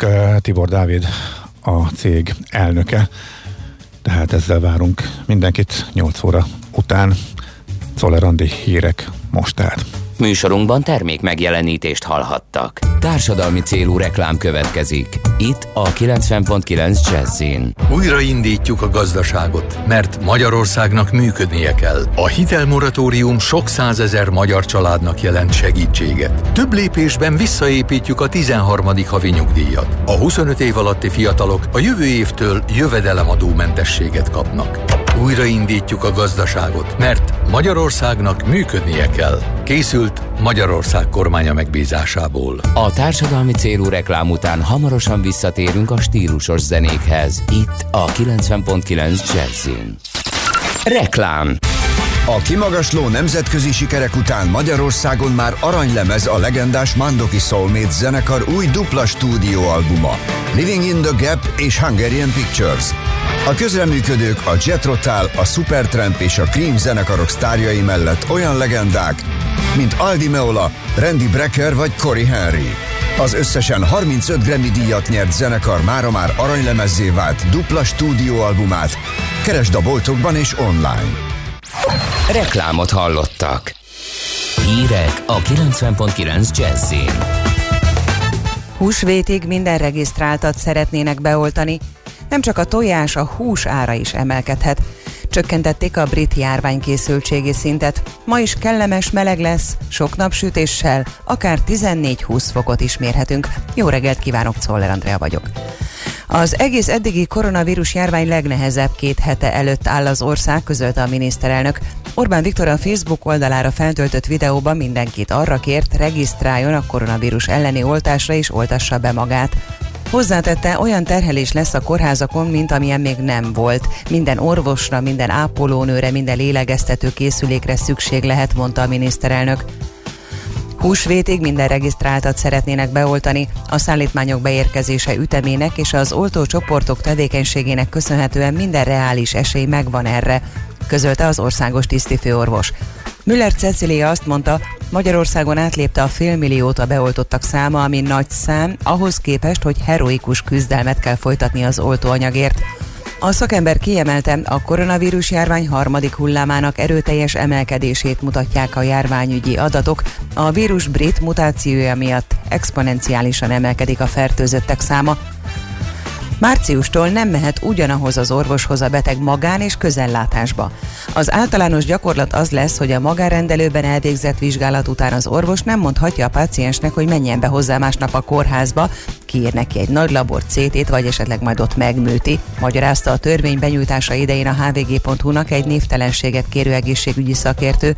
Vendégünk Tibor Dávid, a cég elnöke, tehát ezzel várunk mindenkit 8 óra után. Szolerandi hírek most tehát. Műsorunkban termék megjelenítést hallhattak. Társadalmi célú reklám következik. Itt a 90.9 Jazzin. Újraindítjuk a gazdaságot, mert Magyarországnak működnie kell. A hitelmoratórium sok százezer magyar családnak jelent segítséget. Több lépésben visszaépítjük a 13. havi nyugdíjat. A 25 év alatti fiatalok a jövő évtől jövedelemadómentességet kapnak. Újraindítjuk a gazdaságot, mert Magyarországnak működnie kell. Készült Magyarország kormánya megbízásából. A társadalmi célú reklám után hamarosan visszatérünk a stílusos zenékhez. Itt a 90.9 Jazzin. Reklám a kimagasló nemzetközi sikerek után Magyarországon már aranylemez a legendás Mandoki Soulmates zenekar új dupla stúdióalbuma Living in the Gap és Hungarian Pictures. A közreműködők a Jet Rotal, a Supertramp és a Cream zenekarok sztárjai mellett olyan legendák, mint Aldi Meola, Randy Brecker vagy Cory Henry. Az összesen 35 Grammy díjat nyert zenekar mára már aranylemezzé vált dupla stúdióalbumát. Keresd a boltokban és online. Reklámot hallottak. Hírek a 90.9 Jazzin. Húsvétig minden regisztráltat szeretnének beoltani, nem csak a tojás, a hús ára is emelkedhet. Csökkentették a brit járványkészültségi szintet. Ma is kellemes meleg lesz, sok napsütéssel, akár 14-20 fokot is mérhetünk. Jó reggelt kívánok, Czoller Andrea vagyok. Az egész eddigi koronavírus járvány legnehezebb két hete előtt áll az ország, közölte a miniszterelnök. Orbán Viktor a Facebook oldalára feltöltött videóban mindenkit arra kért, regisztráljon a koronavírus elleni oltásra és oltassa be magát. Hozzátette, olyan terhelés lesz a kórházakon, mint amilyen még nem volt. Minden orvosra, minden ápolónőre, minden lélegeztető készülékre szükség lehet, mondta a miniszterelnök. Húsvétig minden regisztráltat szeretnének beoltani. A szállítmányok beérkezése ütemének és az oltócsoportok tevékenységének köszönhetően minden reális esély megvan erre, közölte az országos tisztifőorvos. Müller Cecilia azt mondta, Magyarországon átlépte a félmilliót a beoltottak száma, ami nagy szám, ahhoz képest, hogy heroikus küzdelmet kell folytatni az oltóanyagért. A szakember kiemelte, a koronavírus járvány harmadik hullámának erőteljes emelkedését mutatják a járványügyi adatok. A vírus brit mutációja miatt exponenciálisan emelkedik a fertőzöttek száma, Márciustól nem mehet ugyanahoz az orvoshoz a beteg magán és közellátásba. Az általános gyakorlat az lesz, hogy a magárendelőben elvégzett vizsgálat után az orvos nem mondhatja a páciensnek, hogy menjen be hozzá másnap a kórházba, kiír neki egy nagy labor CT-t, vagy esetleg majd ott megműti, magyarázta a törvény benyújtása idején a hvg.hu-nak egy névtelenséget kérő egészségügyi szakértő.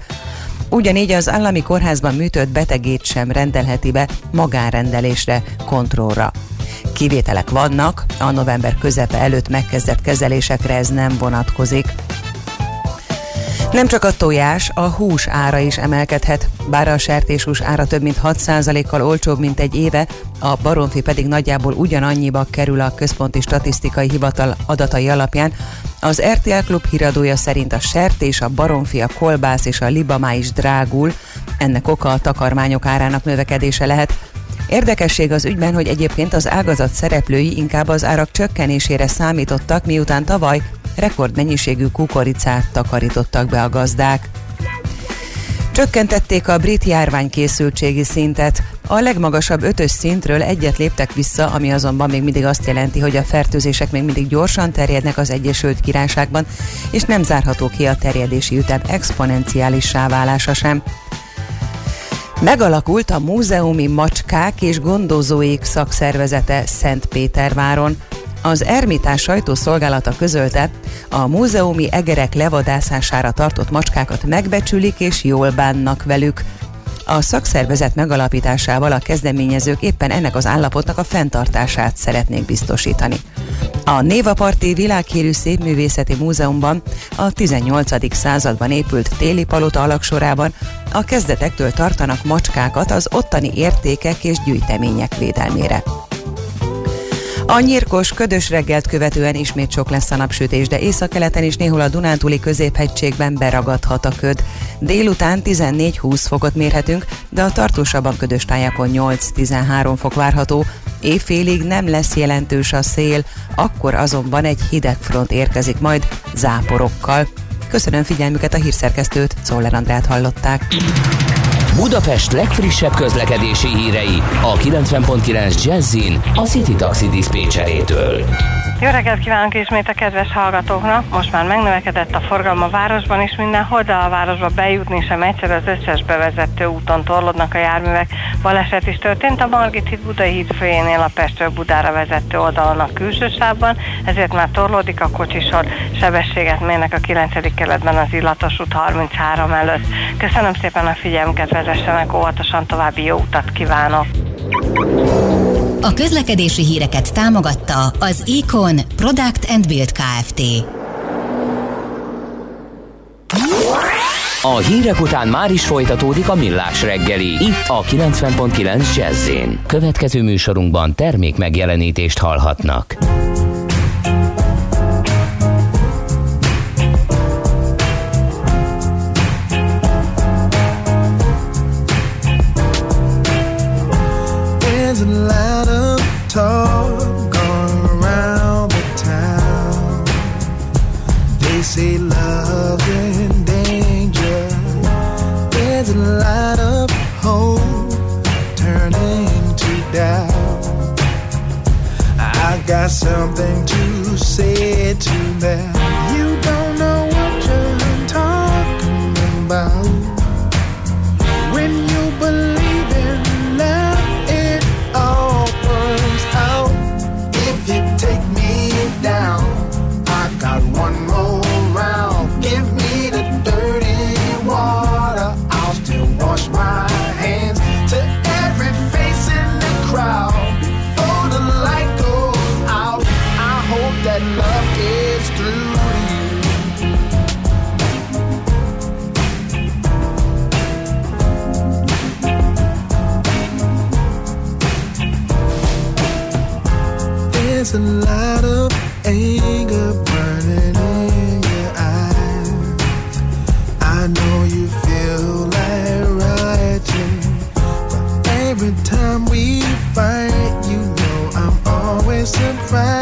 Ugyanígy az állami kórházban műtött betegét sem rendelheti be magánrendelésre, kontrollra. Kivételek vannak, a november közepe előtt megkezdett kezelésekre ez nem vonatkozik. Nem csak a tojás, a hús ára is emelkedhet. Bár a sertéshús ára több mint 6%-kal olcsóbb, mint egy éve, a baromfi pedig nagyjából ugyanannyiba kerül a Központi Statisztikai Hivatal adatai alapján. Az RTL Klub híradója szerint a sertés, a baromfi, a kolbász és a libamá is drágul. Ennek oka a takarmányok árának növekedése lehet. Érdekesség az ügyben, hogy egyébként az ágazat szereplői inkább az árak csökkenésére számítottak, miután tavaly rekordmennyiségű kukoricát takarítottak be a gazdák. Csökkentették a brit járványkészültségi szintet. A legmagasabb ötös szintről egyet léptek vissza, ami azonban még mindig azt jelenti, hogy a fertőzések még mindig gyorsan terjednek az Egyesült Királyságban, és nem zárható ki a terjedési ütem exponenciálissá válása sem. Megalakult a Múzeumi Macskák és Gondozóik szakszervezete Szentpéterváron. Az Ermitás sajtószolgálata közölte, a múzeumi egerek levadászására tartott macskákat megbecsülik és jól bánnak velük. A szakszervezet megalapításával a kezdeményezők éppen ennek az állapotnak a fenntartását szeretnék biztosítani. A Névaparti Világhírű Szépművészeti Múzeumban a 18. században épült téli palota alaksorában a kezdetektől tartanak macskákat az ottani értékek és gyűjtemények védelmére. A nyírkos, ködös reggelt követően ismét sok lesz a napsütés, de északkeleten is néhol a Dunántúli középhegységben beragadhat a köd. Délután 14-20 fokot mérhetünk, de a tartósabban ködös tájakon 8-13 fok várható. Éjfélig nem lesz jelentős a szél, akkor azonban egy hideg front érkezik majd záporokkal. Köszönöm figyelmüket a hírszerkesztőt, Czoller Andrát hallották. Budapest legfrissebb közlekedési hírei a 90.9 Jazzin a City Taxi Dispécsejétől. Jó reggelt kívánok ismét a kedves hallgatóknak! Most már megnövekedett a forgalom a városban is mindenhol, de a városba bejutni sem egyszer az összes bevezető úton torlódnak a járművek. Baleset is történt a Margit híd Budai híd főjénél a Pestről Budára vezető oldalon a külső sávban, ezért már torlódik a kocsisor. Sebességet mérnek a 9. keletben az Illatos út 33 előtt. Köszönöm szépen a figyelmüket, vezessenek óvatosan, további jó utat kívánok! A közlekedési híreket támogatta az Econ Product and Build Kft. A hírek után már is folytatódik a millás reggeli, itt a 90.9 jazz Következő műsorunkban termék megjelenítést hallhatnak. friend.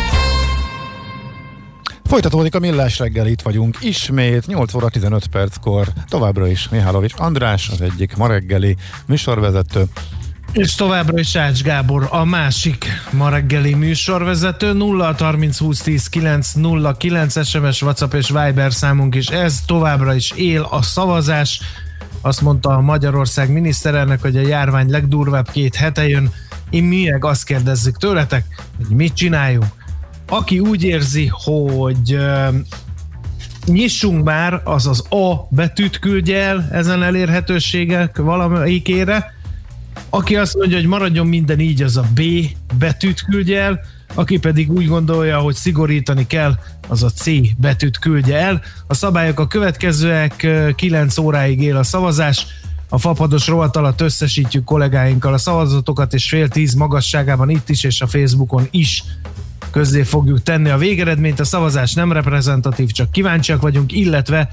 Folytatódik a Millás reggel, itt vagyunk ismét, 8 óra 15 perckor, továbbra is Mihálovics András, az egyik ma reggeli műsorvezető, és továbbra is Ács Gábor, a másik ma reggeli műsorvezető 0 30 20 10 9 0 9 SMS, WhatsApp és Viber számunk is ez, továbbra is él a szavazás. Azt mondta a Magyarország miniszterelnök, hogy a járvány legdurvább két hete jön. Én mi meg azt kérdezzük tőletek, hogy mit csináljunk. Aki úgy érzi, hogy nyissunk már, az az A betűt küldje el ezen elérhetőségek valamelyikére, aki azt mondja, hogy maradjon minden így, az a B betűt küldje el, aki pedig úgy gondolja, hogy szigorítani kell, az a C betűt küldje el. A szabályok a következőek, 9 óráig él a szavazás, a fapados rovat alatt összesítjük kollégáinkkal a szavazatokat, és fél tíz magasságában itt is, és a Facebookon is közzé fogjuk tenni a végeredményt. A szavazás nem reprezentatív, csak kíváncsiak vagyunk, illetve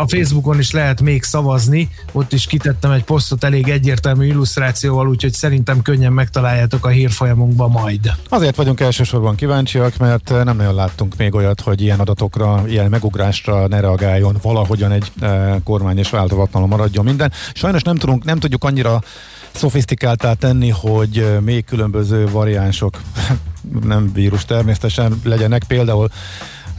a Facebookon is lehet még szavazni. Ott is kitettem egy posztot elég egyértelmű illusztrációval, úgyhogy szerintem könnyen megtaláljátok a hírfolyamunkban majd. Azért vagyunk elsősorban kíváncsiak, mert nem nagyon láttunk még olyat, hogy ilyen adatokra, ilyen megugrásra ne reagáljon valahogyan egy kormány és változatlanul maradjon minden. Sajnos nem, tudunk, nem tudjuk annyira szofisztikáltá tenni, hogy még különböző variánsok, nem vírus természetesen legyenek, például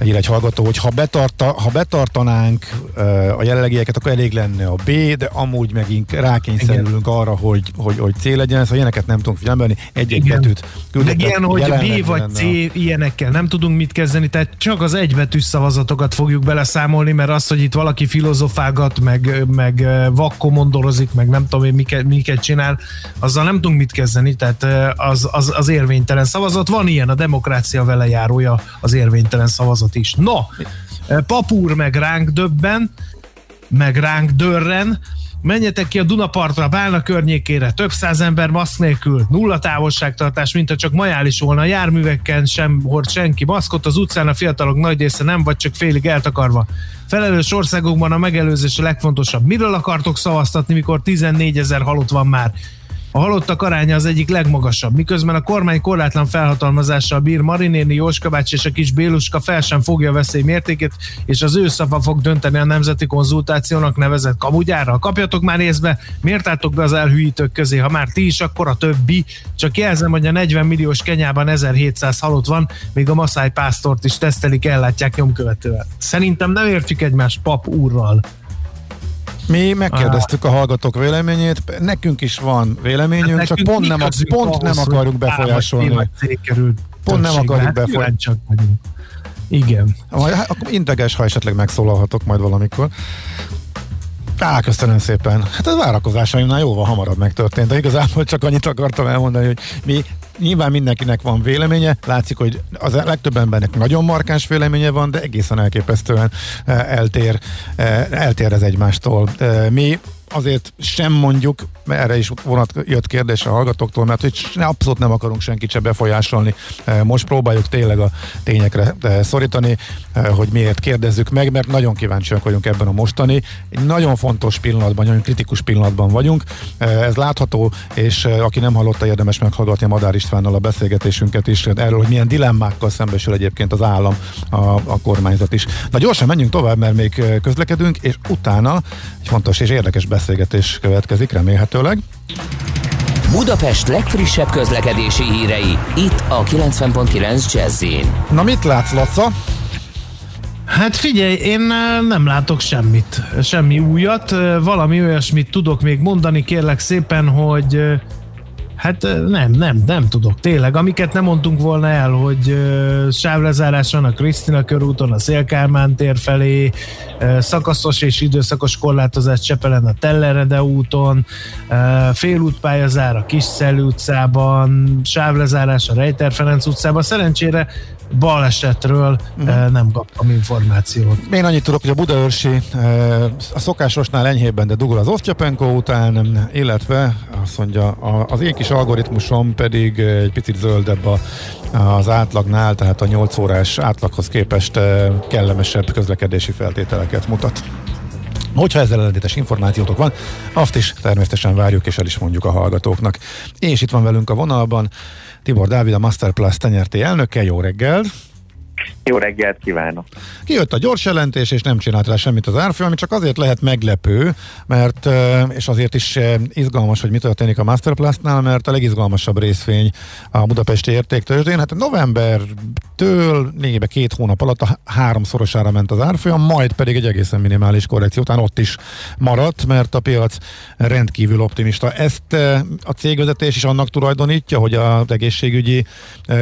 ír egy hallgató, hogy ha, betarta, ha betartanánk uh, a jelenlegieket, akkor elég lenne a B, de amúgy megint rákényszerülünk arra, hogy, hogy, hogy C legyen, szóval ilyeneket nem tudunk figyelni, egy-egy betűt Meg ilyen, hogy B vagy C, ilyenekkel nem tudunk mit kezdeni, tehát csak az egybetűs szavazatokat fogjuk beleszámolni, mert az, hogy itt valaki filozofágat, meg, meg vakkomondorozik, meg nem tudom én miket, miket csinál, azzal nem tudunk mit kezdeni, tehát az, az, az érvénytelen szavazat. Van ilyen, a demokrácia vele járója az érvénytelen szavazat dolgot is. No, papúr meg ránk döbben, meg ránk dörren, menjetek ki a Dunapartra, Bálna környékére, több száz ember maszk nélkül, nulla távolságtartás, mint ha csak majális volna, a járműveken sem hord senki maszkot, az utcán a fiatalok nagy része nem, vagy csak félig eltakarva. Felelős országokban a megelőzés a legfontosabb. Miről akartok szavaztatni, mikor 14 ezer halott van már? A halottak aránya az egyik legmagasabb, miközben a kormány korlátlan felhatalmazással bír Marinéni, Jóskabács és a kis Béluska fel sem fogja a veszély mértékét, és az ő szava fog dönteni a nemzeti konzultációnak nevezett kamugyára. Kapjatok már észbe, miért álltok be az elhűítők közé, ha már ti is, akkor a többi. Csak jelzem, hogy a 40 milliós Kenyában 1700 halott van, még a Maszáj pásztort is tesztelik, ellátják nyomkövetővel. Szerintem nem értjük egymást pap úrral. Mi megkérdeztük a hallgatók véleményét, nekünk is van véleményünk, hát csak pont nem, pont nem akarjuk befolyásolni. Pont nem akarjuk befolyásolni. Igen. Majd, hát, akkor integes, ha esetleg megszólalhatok majd valamikor. Á, köszönöm szépen. Hát a várakozásaimnál jóval hamarabb megtörtént, de igazából csak annyit akartam elmondani, hogy mi nyilván mindenkinek van véleménye, látszik, hogy az legtöbb embernek nagyon markáns véleménye van, de egészen elképesztően eh, eltér, eh, eltér ez egymástól. Eh, mi azért sem mondjuk, mert erre is vonat jött kérdés a hallgatóktól, mert hogy abszolút nem akarunk senkit se befolyásolni. E, most próbáljuk tényleg a tényekre e, szorítani, e, hogy miért kérdezzük meg, mert nagyon kíváncsiak vagyunk ebben a mostani. Egy nagyon fontos pillanatban, nagyon kritikus pillanatban vagyunk. Ez látható, és aki nem hallotta, érdemes meghallgatni Madár Istvánnal a beszélgetésünket is, erről, hogy milyen dilemmákkal szembesül egyébként az állam, a, a kormányzat is. Na gyorsan menjünk tovább, mert még közlekedünk, és utána egy fontos és érdekes beszélgetés beszélgetés következik remélhetőleg. Budapest legfrissebb közlekedési hírei, itt a 90.9 jazz Na mit látsz, Laca? Hát figyelj, én nem látok semmit, semmi újat, valami olyasmit tudok még mondani, kérlek szépen, hogy Hát nem, nem, nem tudok. Tényleg, amiket nem mondtunk volna el, hogy uh, sávlezárás van a Krisztina körúton, a Szélkálmán tér felé, uh, szakaszos és időszakos korlátozás Csepelen a Tellerede úton, uh, félútpályazár a Kisszell utcában, sávlezárás a Rejter Ferenc utcában. Szerencsére balesetről uh-huh. nem kaptam információt. Én annyit tudok, hogy a Budaörsi a szokásosnál enyhébben, de dugol az Osztyapenko után, illetve azt mondja, az én kis algoritmusom pedig egy picit zöldebb az átlagnál, tehát a 8 órás átlaghoz képest kellemesebb közlekedési feltételeket mutat. Hogyha ezzel ellentétes információtok van, azt is természetesen várjuk, és el is mondjuk a hallgatóknak. És itt van velünk a vonalban Tibor Dávid, a Masterplus tenyerté elnöke. Jó reggel! Jó reggelt kívánok! Kijött a gyors jelentés, és nem csinált rá semmit az árfolyam, ami csak azért lehet meglepő, mert, és azért is izgalmas, hogy mi történik a Masterplastnál, mert a legizgalmasabb részvény a budapesti értéktőzsdén. Hát novembertől lényegében két hónap alatt a háromszorosára ment az árfolyam, majd pedig egy egészen minimális korrekció után ott is maradt, mert a piac rendkívül optimista. Ezt a cégvezetés is annak tulajdonítja, hogy az egészségügyi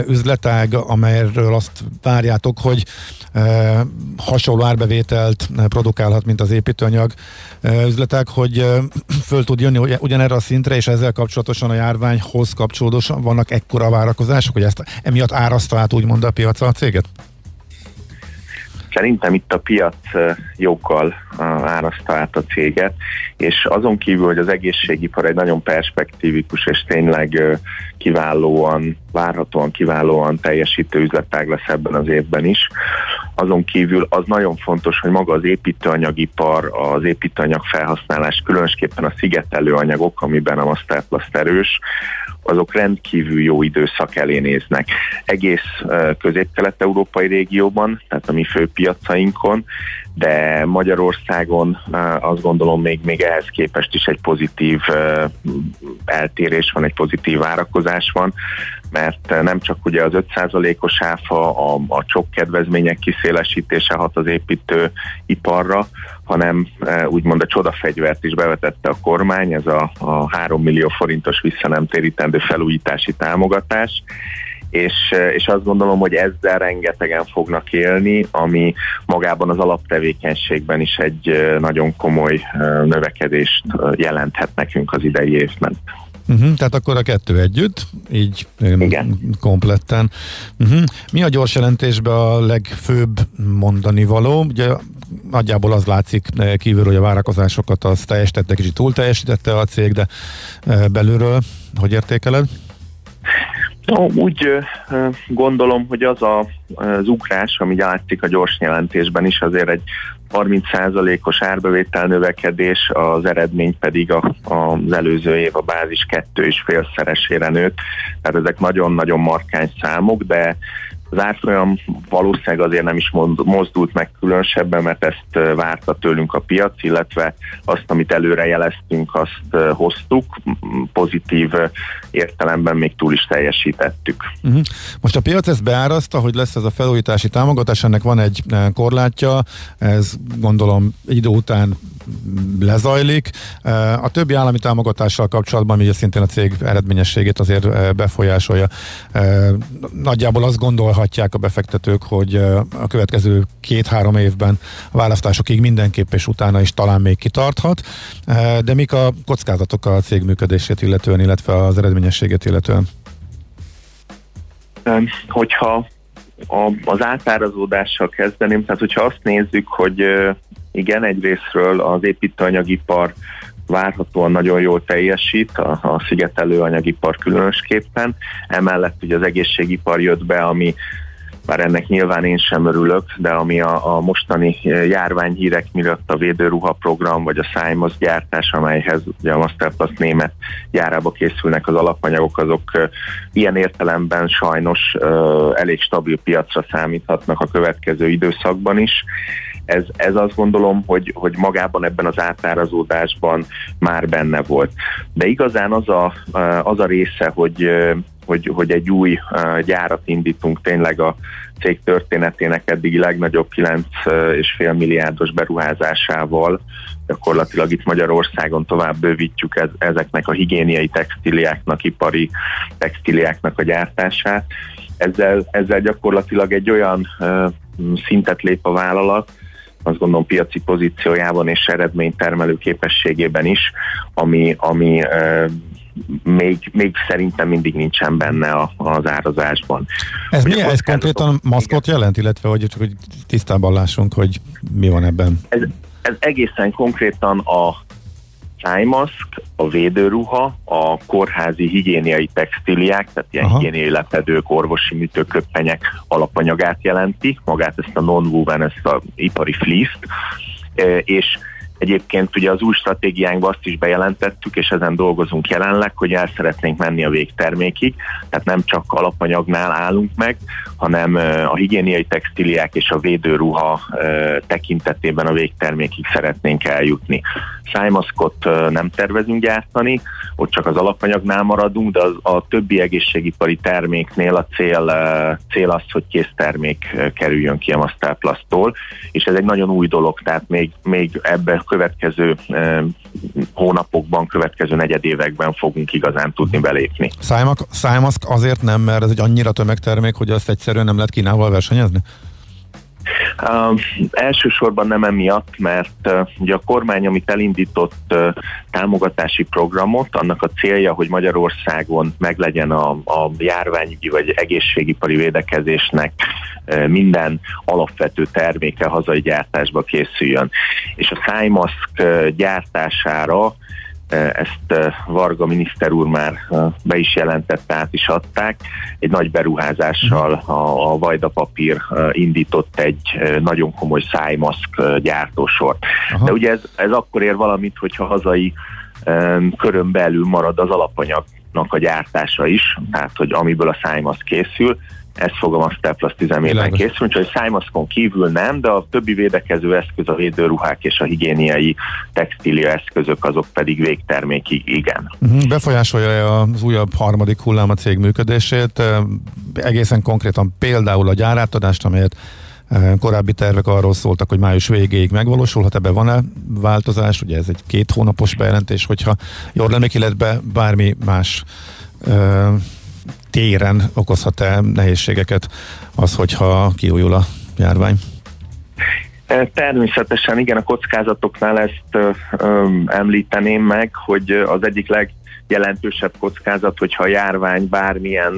üzletág, amelyről azt várjátok, hogy e, hasonló árbevételt produkálhat, mint az építőanyag e, üzletek, hogy e, föl tud jönni ugyanerre a szintre, és ezzel kapcsolatosan a járványhoz kapcsolódóan vannak ekkora várakozások, hogy ezt emiatt áraszta át úgymond a piac a céget? Szerintem itt a piac jókkal áraszta át a céget, és azon kívül, hogy az egészségipar egy nagyon perspektívikus és tényleg kiválóan, várhatóan kiválóan teljesítő üzletág lesz ebben az évben is. Azon kívül az nagyon fontos, hogy maga az építőanyagipar, az építőanyag felhasználás, különösképpen a szigetelő anyagok, amiben a Masterplast erős, azok rendkívül jó időszak elé néznek. Egész közép-kelet-európai régióban, tehát a mi főpiacainkon, de Magyarországon azt gondolom még, még ehhez képest is egy pozitív eltérés van, egy pozitív várakozás van, mert nem csak ugye az 5%-os áfa, a, a csok kedvezmények kiszélesítése hat az építőiparra, hanem úgymond a csodafegyvert is bevetette a kormány, ez a, a 3 millió forintos visszanemtérítendő felújítási támogatás, és, és azt gondolom, hogy ezzel rengetegen fognak élni, ami magában az alaptevékenységben is egy nagyon komoly növekedést jelenthet nekünk az idei évben. Uh-huh, tehát akkor a kettő együtt, így Igen. kompletten. Uh-huh. Mi a gyors jelentésben a legfőbb mondani való? Ugye nagyjából az látszik kívül, hogy a várakozásokat az teljesítette, kicsit túl teljesítette a cég, de belülről hogy értékeled? No, úgy gondolom, hogy az a, az ugrás, ami látszik a gyors jelentésben is, azért egy 30%-os árbevétel növekedés, az eredmény pedig a, az előző év a bázis kettő és félszeresére nőtt. Tehát ezek nagyon-nagyon markány számok, de az árfolyam valószínűleg azért nem is mozdult meg különösebben, mert ezt várta tőlünk a piac, illetve azt, amit előre jeleztünk, azt hoztuk, pozitív értelemben még túl is teljesítettük. Uh-huh. Most a piac ezt beáraszta, hogy lesz ez a felújítási támogatás, ennek van egy korlátja, ez gondolom idő után lezajlik. A többi állami támogatással kapcsolatban, ugye szintén a cég eredményességét azért befolyásolja. Nagyjából azt gondolhatják a befektetők, hogy a következő két-három évben a választásokig mindenképp és utána is talán még kitarthat. De mik a kockázatok a cég működését illetően, illetve az eredményességét illetően? Hogyha az átárazódással kezdeném, tehát hogyha azt nézzük, hogy igen, egyrésztről az építőanyagipar várhatóan nagyon jól teljesít, a, a szigetelő anyagipar különösképpen. Emellett ugye az egészségipar jött be, ami bár ennek nyilván én sem örülök, de ami a, a mostani járványhírek miatt a védőruha program, vagy a Simons gyártás, amelyhez ugye a Masterplast német gyárába készülnek az alapanyagok, azok ilyen értelemben sajnos elég stabil piacra számíthatnak a következő időszakban is ez, ez azt gondolom, hogy, hogy magában ebben az átárazódásban már benne volt. De igazán az a, az a része, hogy, hogy, hogy egy új gyárat indítunk tényleg a cég történetének eddigi legnagyobb 9,5 milliárdos beruházásával, gyakorlatilag itt Magyarországon tovább bővítjük ez, ezeknek a higiéniai textiliáknak, ipari textiliáknak a gyártását. Ezzel, ezzel gyakorlatilag egy olyan uh, szintet lép a vállalat, azt gondolom piaci pozíciójában és eredménytermelő képességében is, ami, ami még, még szerintem mindig nincsen benne a, az árazásban. Ez mi? Ez konkrétan maszkot jelent, illetve hogy csak hogy tisztában lássunk, hogy mi van ebben? Ez, ez egészen konkrétan a szájmaszk, a védőruha, a kórházi higiéniai textiliák, tehát ilyen Aha. higiéniai lepedők, orvosi műtőköppenyek alapanyagát jelenti, magát ezt a non ezt a ipari fleece és Egyébként ugye az új stratégiánkban azt is bejelentettük, és ezen dolgozunk jelenleg, hogy el szeretnénk menni a végtermékig, tehát nem csak alapanyagnál állunk meg, hanem a higiéniai textiliák és a védőruha tekintetében a végtermékig szeretnénk eljutni. Szájmaszkot nem tervezünk gyártani, ott csak az alapanyagnál maradunk, de az, a többi egészségipari terméknél a cél, cél az, hogy késztermék kerüljön ki a Masterplastól, és ez egy nagyon új dolog, tehát még, még ebbe következő hónapokban, következő negyedévekben fogunk igazán tudni belépni. Szájmaszk azért nem, mert ez egy annyira tömegtermék, hogy azt egyszerűen nem lehet Kínával versenyezni? Uh, elsősorban nem emiatt, mert uh, ugye a kormány, amit elindított uh, támogatási programot, annak a célja, hogy Magyarországon meglegyen a, a járványügyi vagy egészségipari védekezésnek uh, minden alapvető terméke hazai gyártásba készüljön. És a szájmaszk uh, gyártására ezt Varga miniszter úr már be is jelentette, át is adták. Egy nagy beruházással a, a Vajda Papír indított egy nagyon komoly szájmaszk gyártósort. Aha. De ugye ez, ez akkor ér valamit, hogyha hazai körön belül marad az alapanyagnak a gyártása is, tehát hogy amiből a szájmaszk készül, ez fog a Plus üzemében készülni, úgyhogy szájmaszkon kívül nem, de a többi védekező eszköz, a védőruhák és a higiéniai textília eszközök, azok pedig végtermékig igen. Uh-huh. Befolyásolja az újabb harmadik hullám a cég működését, egészen konkrétan például a gyárátadást, amelyet korábbi tervek arról szóltak, hogy május végéig megvalósulhat, ebben van-e változás? Ugye ez egy két hónapos bejelentés, hogyha jól lennék, illetve bármi más téren okozhat-e nehézségeket az, hogyha kiújul a járvány? E, természetesen igen, a kockázatoknál ezt említeném meg, hogy az egyik legjelentősebb kockázat, hogyha a járvány bármilyen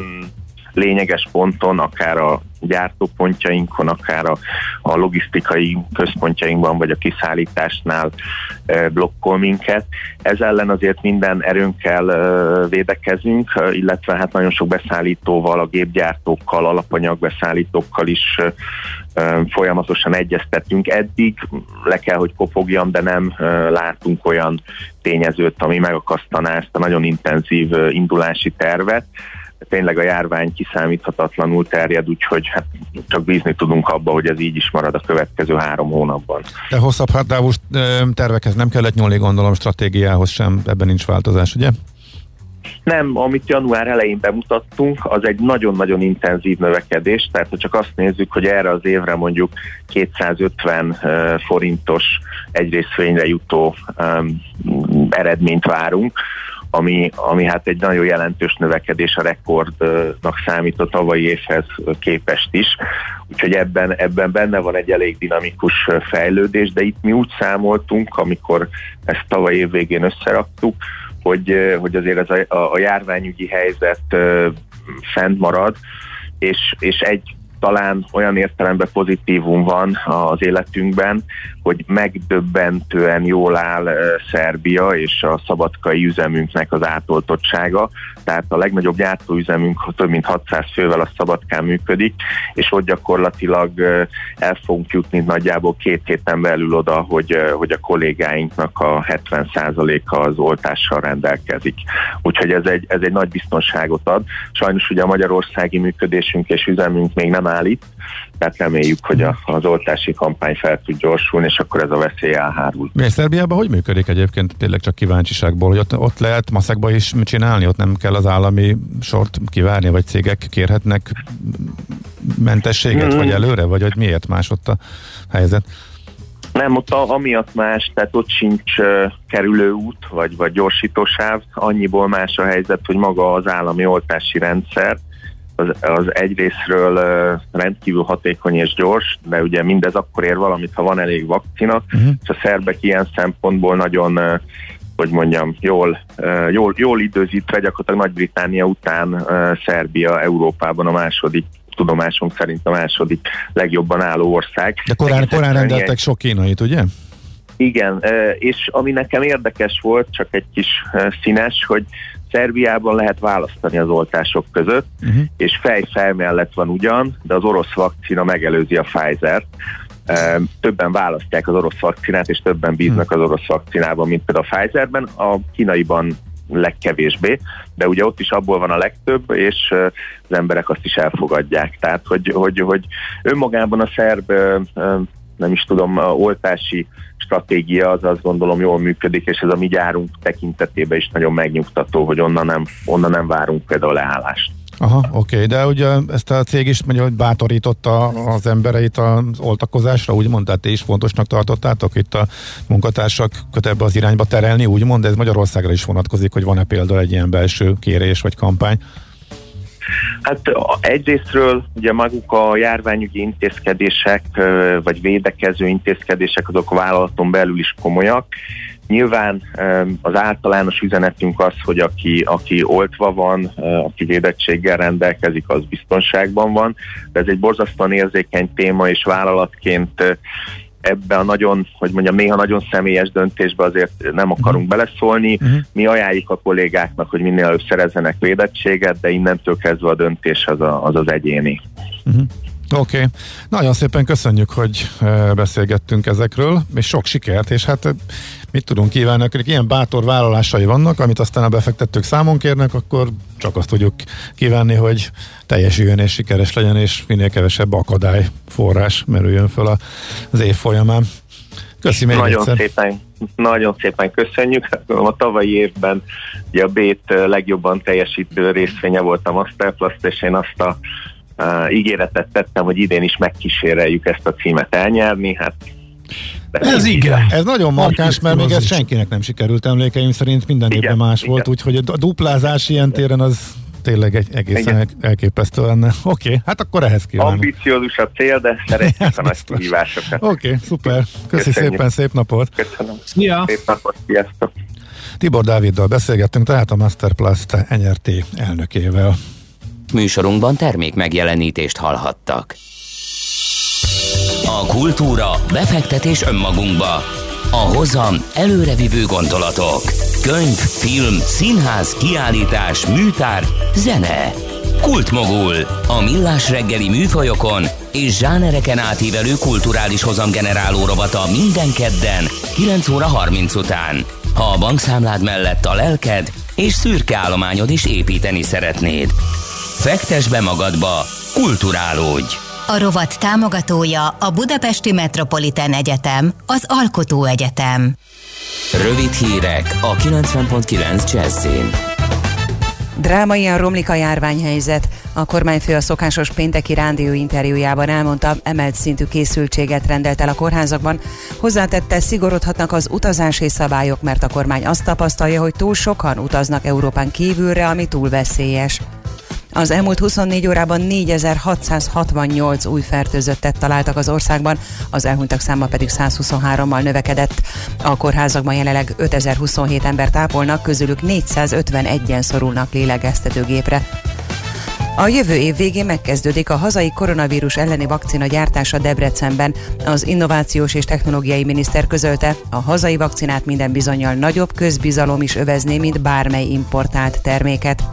lényeges ponton, akár a gyártópontjainkon, akár a, a logisztikai központjainkban, vagy a kiszállításnál e, blokkol minket. Ez ellen azért minden erőnkkel e, védekezünk, illetve hát nagyon sok beszállítóval, a gépgyártókkal, alapanyagbeszállítókkal is e, folyamatosan egyeztetünk. Eddig le kell, hogy kopogjam, de nem látunk olyan tényezőt, ami megakasztaná ezt a nagyon intenzív indulási tervet tényleg a járvány kiszámíthatatlanul terjed, úgyhogy hát csak bízni tudunk abba, hogy ez így is marad a következő három hónapban. De hosszabb hátávú tervekhez nem kellett nyúlni, gondolom stratégiához sem, ebben nincs változás, ugye? Nem, amit január elején bemutattunk, az egy nagyon-nagyon intenzív növekedés, tehát ha csak azt nézzük, hogy erre az évre mondjuk 250 forintos egyrészfényre jutó um, eredményt várunk, ami, ami hát egy nagyon jelentős növekedés a rekordnak számít a tavalyi évhez képest is. Úgyhogy ebben, ebben benne van egy elég dinamikus fejlődés, de itt mi úgy számoltunk, amikor ezt tavaly év végén összeraktuk, hogy, hogy azért ez a, a, járványügyi helyzet fent marad, és, és egy talán olyan értelemben pozitívum van az életünkben, hogy megdöbbentően jól áll Szerbia és a szabadkai üzemünknek az átoltottsága. Tehát a legnagyobb gyártóüzemünk több mint 600 fővel a Szabadkán működik, és ott gyakorlatilag el fogunk jutni nagyjából két héten belül oda, hogy, hogy a kollégáinknak a 70%-a az oltással rendelkezik. Úgyhogy ez egy, ez egy nagy biztonságot ad. Sajnos ugye a magyarországi működésünk és üzemünk még nem áll itt, tehát reméljük, hogy a, az oltási kampány fel tud gyorsulni, és akkor ez a veszély elhárul. Mi Szerbiában hogy működik egyébként tényleg csak kíváncsiságból, hogy ott, ott lehet maszekba is csinálni, ott nem kell az állami sort kivárni, vagy cégek kérhetnek mentességet, mm. vagy előre, vagy hogy miért más ott a helyzet? Nem, ott a, amiatt más, tehát ott sincs uh, kerülőút, vagy, vagy gyorsítósáv, annyiból más a helyzet, hogy maga az állami oltási rendszer, az, az egyrésztről rendkívül hatékony és gyors, de ugye mindez akkor ér valamit, ha van elég vakcina, uh-huh. és a szerbek ilyen szempontból nagyon hogy mondjam, jól, jól, jól időzítve, gyakorlatilag Nagy-Británia után Szerbia Európában a második tudomásunk szerint a második legjobban álló ország. De korán, korán rendeltek sok kínait, ugye? Igen, és ami nekem érdekes volt, csak egy kis színes, hogy Szerbiában lehet választani az oltások között, uh-huh. és fej-fej mellett van ugyan, de az orosz vakcina megelőzi a Pfizer-t, többen választják az orosz vakcinát, és többen bíznak az orosz vakcinában, mint például a Pfizerben. A kínaiban legkevésbé, de ugye ott is abból van a legtöbb, és az emberek azt is elfogadják. Tehát, hogy, hogy, hogy önmagában a szerb nem is tudom, oltási stratégia az azt gondolom jól működik, és ez a mi gyárunk tekintetében is nagyon megnyugtató, hogy onnan nem, onnan nem várunk például leállást. Aha, oké, okay. de ugye ezt a cég is mondja, hogy bátorította az embereit az oltakozásra, úgymond, tehát is fontosnak tartottátok itt a munkatársak köt ebbe az irányba terelni, úgymond, ez Magyarországra is vonatkozik, hogy van-e például egy ilyen belső kérés vagy kampány? Hát egyrésztről ugye maguk a járványügyi intézkedések, vagy védekező intézkedések azok a vállalaton belül is komolyak. Nyilván az általános üzenetünk az, hogy aki, aki oltva van, aki védettséggel rendelkezik, az biztonságban van, de ez egy borzasztóan érzékeny téma, és vállalatként ebbe a nagyon, hogy mondjam, néha nagyon személyes döntésbe azért nem akarunk uh-huh. beleszólni. Uh-huh. Mi ajánljuk a kollégáknak, hogy minél előbb szerezzenek védettséget, de innentől kezdve a döntés az a, az, az egyéni. Uh-huh. Oké, okay. nagyon szépen köszönjük, hogy beszélgettünk ezekről, és sok sikert, és hát mit tudunk kívánni, akik ilyen bátor vállalásai vannak, amit aztán a befektetők számon kérnek, akkor csak azt tudjuk kívánni, hogy teljesüljön és sikeres legyen, és minél kevesebb akadály forrás merüljön föl az év folyamán. Köszi még Nagyon egyszer. szépen, nagyon szépen köszönjük. A tavalyi évben ugye a B-t legjobban teljesítő részvénye volt a Masterplast, és én azt a uh, ígéretet tettem, hogy idén is megkíséreljük ezt a címet elnyerni. Hát ez igen. Ez nagyon markáns, mert még ez senkinek nem sikerült emlékeim szerint, minden igen, évben más igen. volt, úgyhogy a duplázás ilyen téren az tényleg egy egészen Igen. elképesztő lenne. Oké, okay, hát akkor ehhez kívánok. Ambiciózus a cél, de szeretjük a nagy kihívásokat. Oké, okay, szuper. Köszi Köszönjük. szépen, szép napot. Köszönöm. Szia. Szép napot, sziasztok. Tibor Dáviddal beszélgettünk, tehát a Masterplast NRT elnökével. Műsorunkban termék megjelenítést hallhattak. A kultúra, befektetés önmagunkba. A hozam előrevívő gondolatok. Könyv, film, színház, kiállítás, műtár, zene. Kultmogul. A millás reggeli műfajokon és zsánereken átívelő kulturális hozamgeneráló rovata minden kedden 9 óra 30 után. Ha a bankszámlád mellett a lelked és szürke állományod is építeni szeretnéd. Fektes be magadba, kulturálódj! A rovat támogatója a Budapesti Metropolitán Egyetem, az Alkotó Egyetem. Rövid hírek a 90.9 Jazzin. Drámaian romlik a járványhelyzet. A kormányfő a szokásos pénteki rádió interjújában elmondta, emelt szintű készültséget rendelt el a kórházakban. Hozzátette, szigorodhatnak az utazási szabályok, mert a kormány azt tapasztalja, hogy túl sokan utaznak Európán kívülre, ami túl veszélyes. Az elmúlt 24 órában 4668 új fertőzöttet találtak az országban, az elhunytak száma pedig 123-mal növekedett. A kórházakban jelenleg 5027 ember tápolnak, közülük 451-en szorulnak lélegeztetőgépre. A jövő év végén megkezdődik a hazai koronavírus elleni vakcina gyártása Debrecenben. Az innovációs és technológiai miniszter közölte, a hazai vakcinát minden bizonyal nagyobb közbizalom is övezné, mint bármely importált terméket.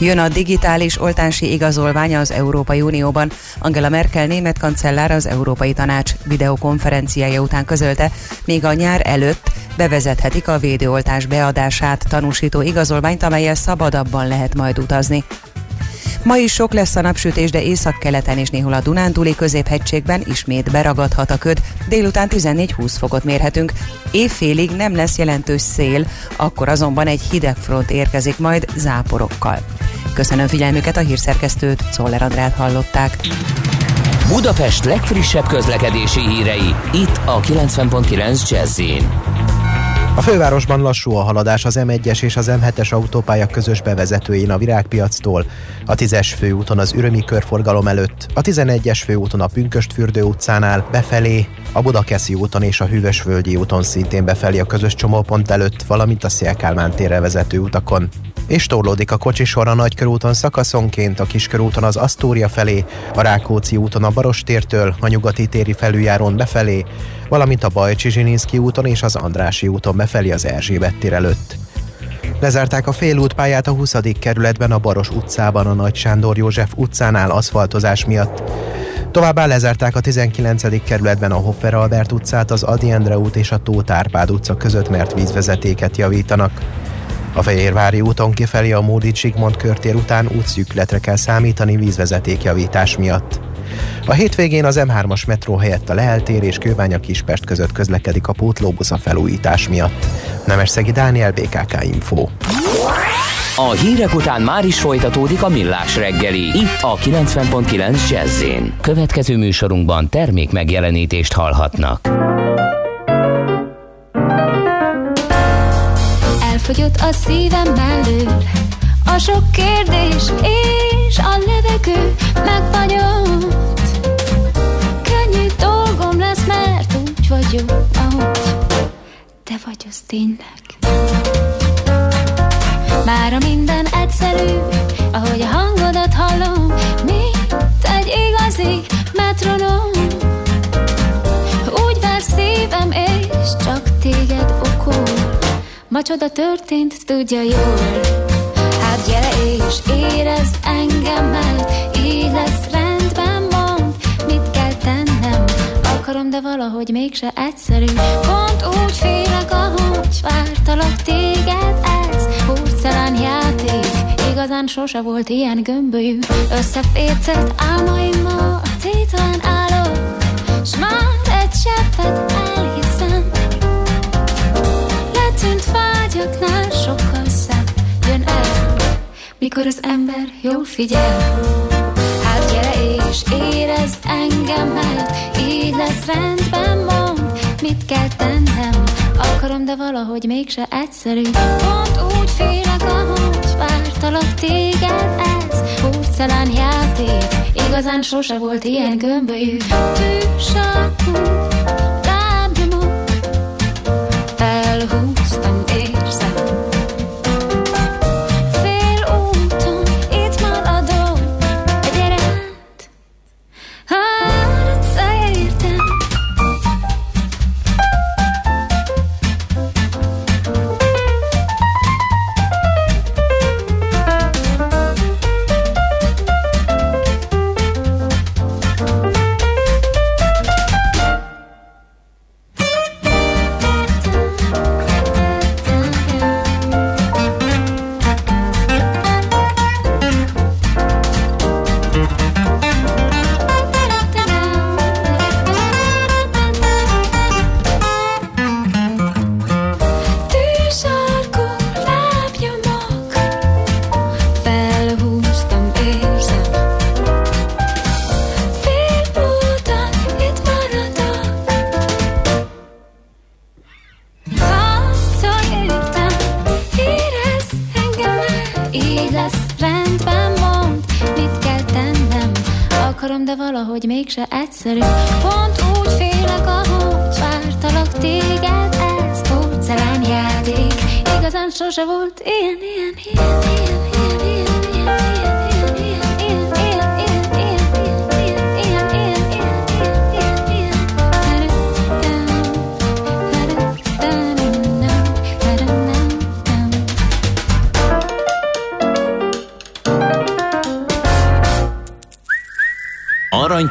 Jön a digitális oltási igazolványa az Európai Unióban. Angela Merkel német kancellár az Európai Tanács videokonferenciája után közölte, még a nyár előtt bevezethetik a védőoltás beadását tanúsító igazolványt, amelyel szabadabban lehet majd utazni. Ma is sok lesz a napsütés, de északkeleten és néhol a Dunántúli középhegységben ismét beragadhat a köd. Délután 14-20 fokot mérhetünk. Évfélig nem lesz jelentős szél, akkor azonban egy hideg front érkezik majd záporokkal. Köszönöm figyelmüket a hírszerkesztőt, Szoller Andrát hallották. Budapest legfrissebb közlekedési hírei, itt a 90.9 jazz a fővárosban lassú a haladás az M1-es és az M7-es autópálya közös bevezetőjén a Virágpiactól, a 10-es főúton az Ürömi körforgalom előtt, a 11-es főúton a Pünköstfürdő utcánál befelé, a Budakeszi úton és a Hűvösvölgyi úton szintén befelé a közös csomópont előtt, valamint a Szélkálmán térre vezető utakon. És torlódik a kocsisor a Nagykörúton szakaszonként, a Kiskörúton az Asztória felé, a Rákóczi úton a Barostértől, a Nyugati téri felüljárón befelé, valamint a Bajcsi Zsininszki úton és az Andrási úton befelé az Erzsébet tér előtt. Lezárták a félútpályát a 20. kerületben a Baros utcában a Nagy Sándor József utcánál aszfaltozás miatt. Továbbá lezárták a 19. kerületben a Hoffer Albert utcát, az Adi Endre út és a Tóth Árpád utca között, mert vízvezetéket javítanak. A Fehérvári úton kifelé a Módi Zsigmond körtér után útszűkületre kell számítani vízvezetékjavítás miatt. A hétvégén az M3-as metró helyett a Lehel tér és Kőbánya Kispest között közlekedik a pótlóbusz a felújítás miatt. Nemesszegi Dániel, BKK Info. A hírek után már is folytatódik a millás reggeli, itt a 90.9 jazz Következő műsorunkban termék megjelenítést hallhatnak. Elfogyott a szívem mellől, a sok kérdés és a levegő megfagyott. Könnyű vagyok, ahogy te vagy az tényleg. Mára minden egyszerű, ahogy a hangodat hallom, mint egy igazi metronom. Úgy ver szívem, és csak téged okol. Ma csoda történt, tudja jól. Hát gyere és érezd engemmel, így lesz Akarom, de valahogy mégse egyszerű. Pont úgy félek, ahogy vártalak téged, ez porcelán játék. Igazán sose volt ilyen gömbölyű. Összefécett álmaimmal Tétlen állok S már egy cseppet elhiszem. Letűnt vágyaknál sokkal szebb Jön el Mikor az ember jól figyel. Hát gyere és érezd engemmel Így lesz rendben, mond. Mit kell tennem? Akarom, de valahogy mégse egyszerű. Pont úgy félek, ahogy vártalak téged Ez porcelán játék. Igazán sose volt ilyen gömbölyű. Tűsarkú lábnyomok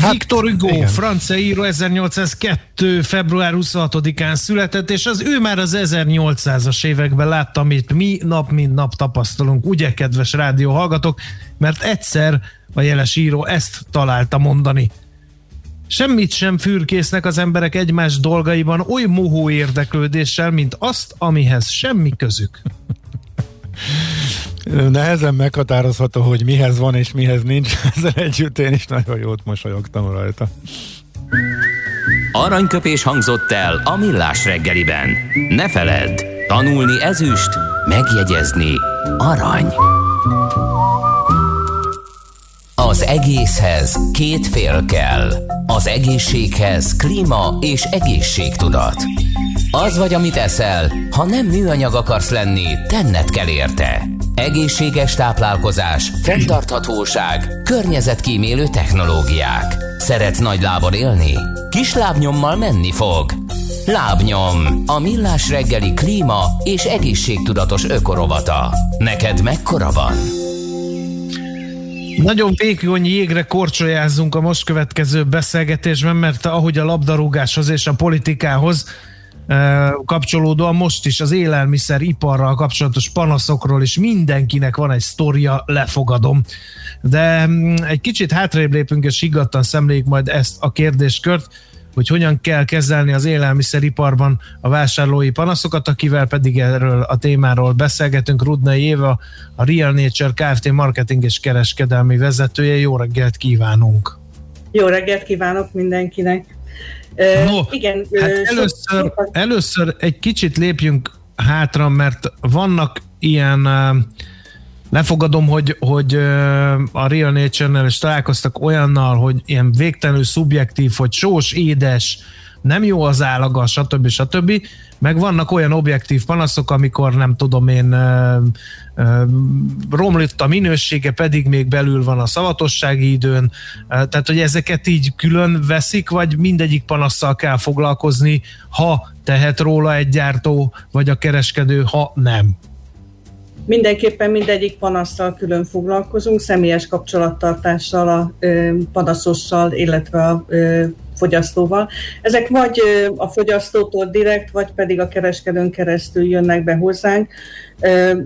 Hát, Victor Hugo, igen. francia író 1802. február 26-án született, és az ő már az 1800-as években látta, amit mi nap mint nap tapasztalunk, ugye, kedves rádió hallgatók, mert egyszer a jeles író ezt találta mondani. Semmit sem fürkésznek az emberek egymás dolgaiban oly mohó érdeklődéssel, mint azt, amihez semmi közük. Nehezen meghatározható, hogy mihez van és mihez nincs. Ezzel együtt én is nagyon jót mosolyogtam rajta. Aranyköpés hangzott el a millás reggeliben. Ne feledd, tanulni ezüst, megjegyezni arany. Az egészhez két fél kell. Az egészséghez klíma és egészségtudat. Az vagy, amit eszel, ha nem műanyag akarsz lenni, tenned kell érte. Egészséges táplálkozás, fenntarthatóság, környezetkímélő technológiák. Szeretsz nagy lábon élni? Kis lábnyommal menni fog. Lábnyom, a millás reggeli klíma és egészségtudatos ökorovata. Neked mekkora van? Nagyon vékony jégre korcsolyázunk a most következő beszélgetésben, mert ahogy a labdarúgáshoz és a politikához kapcsolódóan most is az élelmiszer iparral kapcsolatos panaszokról is mindenkinek van egy sztoria, lefogadom. De mm, egy kicsit hátrébb lépünk és higgadtan szemléljük majd ezt a kérdéskört, hogy hogyan kell kezelni az élelmiszeriparban a vásárlói panaszokat, akivel pedig erről a témáról beszélgetünk. Rudnai Éva, a Real Nature Kft. marketing és kereskedelmi vezetője. Jó reggelt kívánunk! Jó reggelt kívánok mindenkinek! No, igen, hát először, először egy kicsit lépjünk hátra, mert vannak ilyen lefogadom, hogy, hogy a Real Nature-nel is találkoztak olyannal, hogy ilyen végtelenül szubjektív, hogy sós, édes, nem jó az állaga, stb. stb. Meg vannak olyan objektív panaszok, amikor nem tudom én romlott a minősége, pedig még belül van a szavatossági időn, tehát hogy ezeket így külön veszik, vagy mindegyik panasszal kell foglalkozni, ha tehet róla egy gyártó, vagy a kereskedő, ha nem. Mindenképpen mindegyik panasszal külön foglalkozunk, személyes kapcsolattartással a panaszossal, illetve a fogyasztóval. Ezek vagy a fogyasztótól direkt, vagy pedig a kereskedőn keresztül jönnek be hozzánk,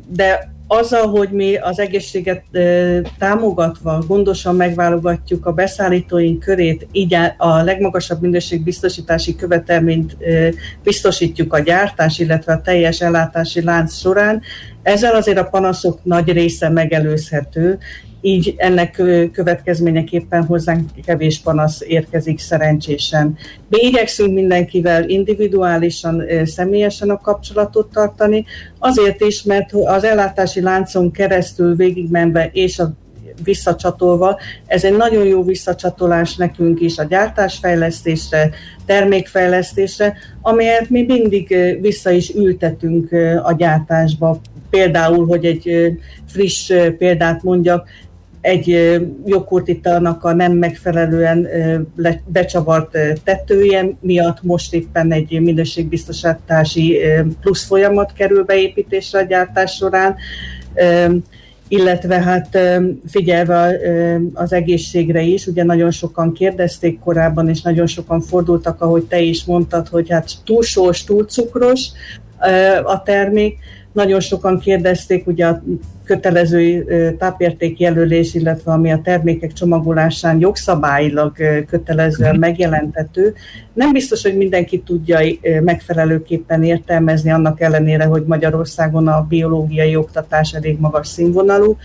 de azzal, hogy mi az egészséget támogatva gondosan megválogatjuk a beszállítóink körét, így a legmagasabb minőségbiztosítási követelményt biztosítjuk a gyártás, illetve a teljes ellátási lánc során, ezzel azért a panaszok nagy része megelőzhető, így ennek következményeképpen hozzánk kevés panasz érkezik szerencsésen. Mi igyekszünk mindenkivel individuálisan, személyesen a kapcsolatot tartani, azért is, mert az ellátási láncon keresztül végigmenve és a visszacsatolva. Ez egy nagyon jó visszacsatolás nekünk is a gyártásfejlesztésre, termékfejlesztésre, amelyet mi mindig vissza is ültetünk a gyártásba. Például, hogy egy friss példát mondjak, egy joghurtitalnak a nem megfelelően becsavart tetője miatt most éppen egy minőségbiztosítási plusz folyamat kerül beépítésre a gyártás során. Illetve hát figyelve az egészségre is, ugye nagyon sokan kérdezték korábban, és nagyon sokan fordultak, ahogy te is mondtad, hogy hát túl sós, túl cukros a termék, nagyon sokan kérdezték ugye a kötelező tápértékjelölés, illetve ami a termékek csomagolásán jogszabályilag kötelezően mhm. megjelentető. Nem biztos, hogy mindenki tudja megfelelőképpen értelmezni, annak ellenére, hogy Magyarországon a biológiai oktatás elég magas színvonalú.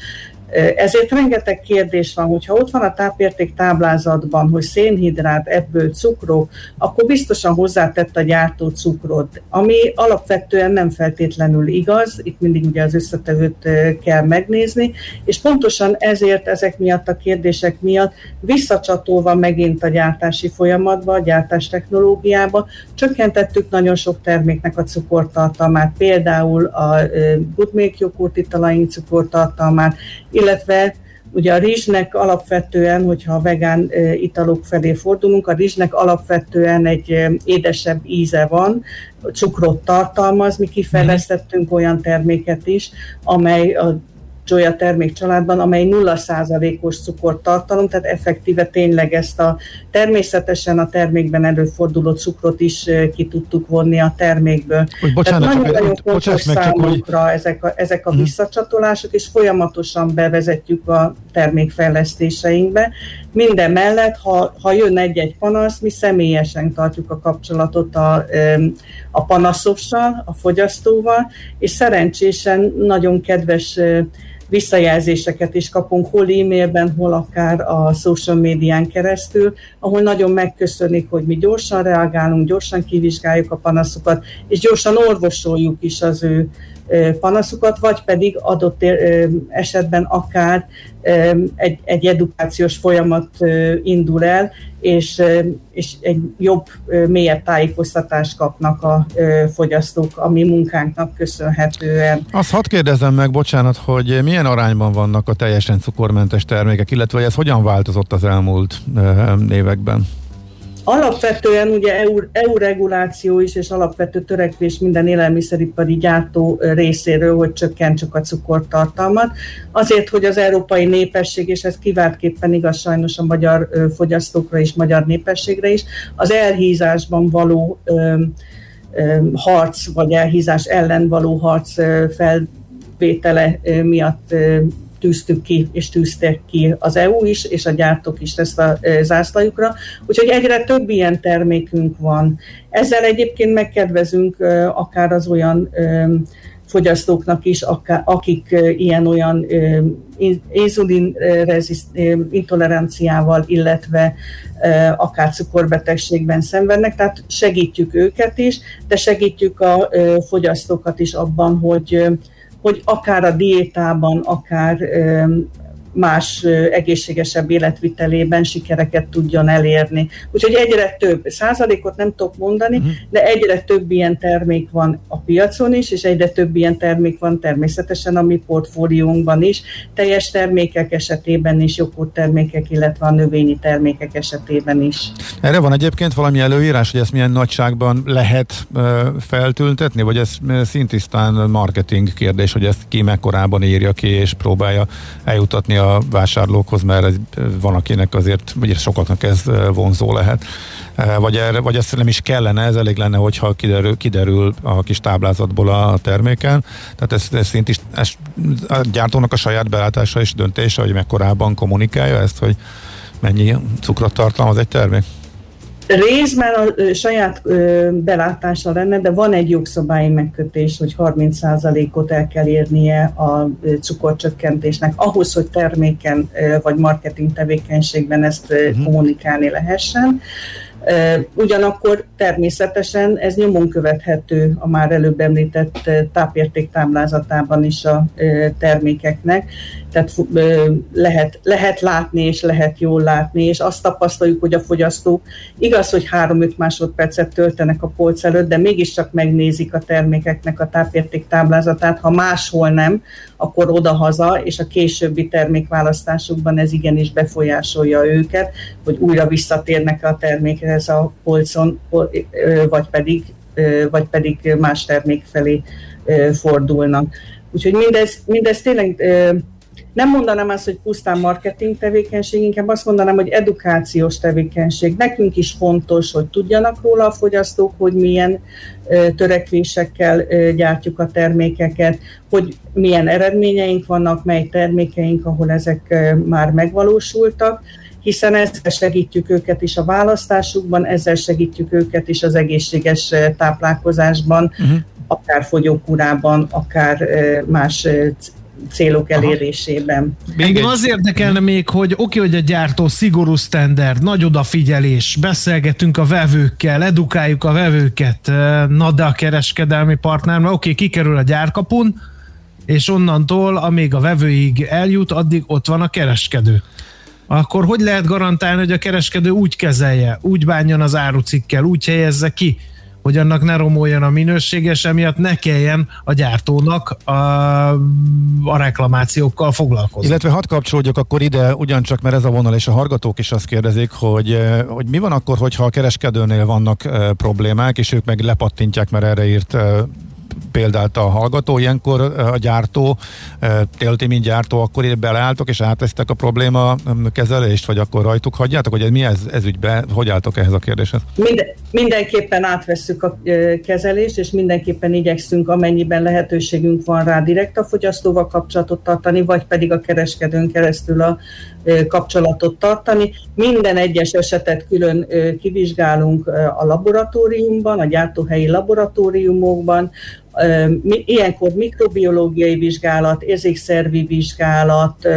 Ezért rengeteg kérdés van, hogyha ott van a tápérték táblázatban, hogy szénhidrát, ebből cukrok, akkor biztosan hozzátett a gyártó cukrot, ami alapvetően nem feltétlenül igaz, itt mindig ugye az összetevőt kell megnézni, és pontosan ezért ezek miatt a kérdések miatt visszacsatolva megint a gyártási folyamatba, a gyártás technológiába, csökkentettük nagyon sok terméknek a cukortartalmát, például a good milk joghurt italaink cukortartalmát, illetve ugye a rizsnek alapvetően, hogyha a vegán italok felé fordulunk, a rizsnek alapvetően egy édesebb íze van, cukrot tartalmaz, mi kifejlesztettünk olyan terméket is, amely a Joya termékcsaládban, amely 0%-os cukortartalom, tehát effektíve tényleg ezt a természetesen a termékben előforduló cukrot is ki tudtuk vonni a termékből. Hogy bocsánat, tehát nagyon-nagyon fontos számunkra hogy... ezek a, ezek a uh-huh. visszacsatolások, és folyamatosan bevezetjük a termékfejlesztéseinkbe. Minden mellett, ha, ha jön egy-egy panasz, mi személyesen tartjuk a kapcsolatot a, a panaszossal, a fogyasztóval, és szerencsésen nagyon kedves visszajelzéseket is kapunk, hol e-mailben, hol akár a social médián keresztül, ahol nagyon megköszönik, hogy mi gyorsan reagálunk, gyorsan kivizsgáljuk a panaszokat, és gyorsan orvosoljuk is az ő panaszukat, vagy pedig adott esetben akár egy, egy edukációs folyamat indul el, és, és egy jobb, mélyebb tájékoztatást kapnak a fogyasztók a mi munkánknak köszönhetően. Azt hadd kérdezem meg, bocsánat, hogy milyen arányban vannak a teljesen cukormentes termékek, illetve hogy ez hogyan változott az elmúlt években? Alapvetően ugye EU, EU reguláció is, és alapvető törekvés minden élelmiszeripari gyártó részéről, hogy csökkentsük a cukortartalmat. Azért, hogy az európai népesség, és ez kiváltképpen igaz sajnos a magyar fogyasztókra és magyar népességre is, az elhízásban való harc, vagy elhízás ellen való harc felvétele miatt tűztük ki, és tűztek ki az EU is, és a gyártók is ezt a zászlajukra. Úgyhogy egyre több ilyen termékünk van. Ezzel egyébként megkedvezünk akár az olyan fogyasztóknak is, akik ilyen-olyan inzulin intoleranciával, illetve akár cukorbetegségben szenvednek, tehát segítjük őket is, de segítjük a fogyasztókat is abban, hogy hogy akár a diétában, akár más egészségesebb életvitelében sikereket tudjon elérni. Úgyhogy egyre több, százalékot nem tudok mondani, uh-huh. de egyre több ilyen termék van a piacon is, és egyre több ilyen termék van természetesen a mi portfóliónkban is, teljes termékek esetében is, joghurt termékek, illetve a növényi termékek esetében is. Erre van egyébként valami előírás, hogy ezt milyen nagyságban lehet feltültetni, vagy ez szintisztán marketing kérdés, hogy ezt ki mekkorában írja ki, és próbálja eljutatni a a vásárlókhoz, mert ez, van akinek azért, vagy sokaknak ez vonzó lehet. Vagy, erre, vagy ezt nem is kellene, ez elég lenne, hogyha kiderül, kiderül a kis táblázatból a terméken. Tehát ez, ez szint is, ez a gyártónak a saját belátása és döntése, hogy mekkorában kommunikálja ezt, hogy mennyi cukrot tartalmaz egy termék? Részben a saját belátása lenne, de van egy jogszabályi megkötés, hogy 30%-ot el kell érnie a cukorcsökkentésnek, ahhoz, hogy terméken vagy marketing tevékenységben ezt uh-huh. kommunikálni lehessen. Ugyanakkor természetesen ez nyomon követhető a már előbb említett tápérték táblázatában is a termékeknek, tehát lehet, lehet látni és lehet jól látni, és azt tapasztaljuk, hogy a fogyasztók igaz, hogy 3-5 másodpercet töltenek a polc előtt, de mégiscsak megnézik a termékeknek a tápérték táblázatát, ha máshol nem, akkor odahaza, és a későbbi termékválasztásukban ez igenis befolyásolja őket, hogy újra visszatérnek a termékhez a polcon, vagy pedig, vagy pedig más termék felé fordulnak. Úgyhogy mindez, mindez tényleg nem mondanám azt, hogy pusztán marketing tevékenység, inkább azt mondanám, hogy edukációs tevékenység. Nekünk is fontos, hogy tudjanak róla a fogyasztók, hogy milyen törekvésekkel gyártjuk a termékeket, hogy milyen eredményeink vannak, mely termékeink, ahol ezek már megvalósultak, hiszen ezzel segítjük őket is a választásukban, ezzel segítjük őket is az egészséges táplálkozásban, uh-huh. akár fogyókúrában, akár más célok elérésében. Engem az érdekelne még, hogy oké, okay, hogy a gyártó szigorú standard, nagy odafigyelés, beszélgetünk a vevőkkel, edukáljuk a vevőket, na de a kereskedelmi partner, oké, okay, kikerül a gyárkapun, és onnantól, amíg a vevőig eljut, addig ott van a kereskedő. Akkor hogy lehet garantálni, hogy a kereskedő úgy kezelje, úgy bánjon az árucikkel, úgy helyezze ki, hogy annak ne romoljon a minőséges, emiatt ne kelljen a gyártónak a, a reklamációkkal foglalkozni. Illetve hadd kapcsolódjak akkor ide, ugyancsak mert ez a vonal, és a hargatók is azt kérdezik, hogy, eh, hogy mi van akkor, hogyha a kereskedőnél vannak e, problémák, és ők meg lepattintják, mert erre írt e, példát a hallgató, ilyenkor a gyártó, télti mint gyártó, akkor ide beleálltok és átvesztek a probléma kezelést, vagy akkor rajtuk hagyjátok, hogy mi ez, ez ügybe, hogy álltok ehhez a kérdéshez? Minden, mindenképpen átvesszük a kezelést, és mindenképpen igyekszünk, amennyiben lehetőségünk van rá direkt a fogyasztóval kapcsolatot tartani, vagy pedig a kereskedőn keresztül a kapcsolatot tartani. Minden egyes esetet külön kivizsgálunk a laboratóriumban, a gyártóhelyi laboratóriumokban, ilyenkor mikrobiológiai vizsgálat, érzékszervi vizsgálat,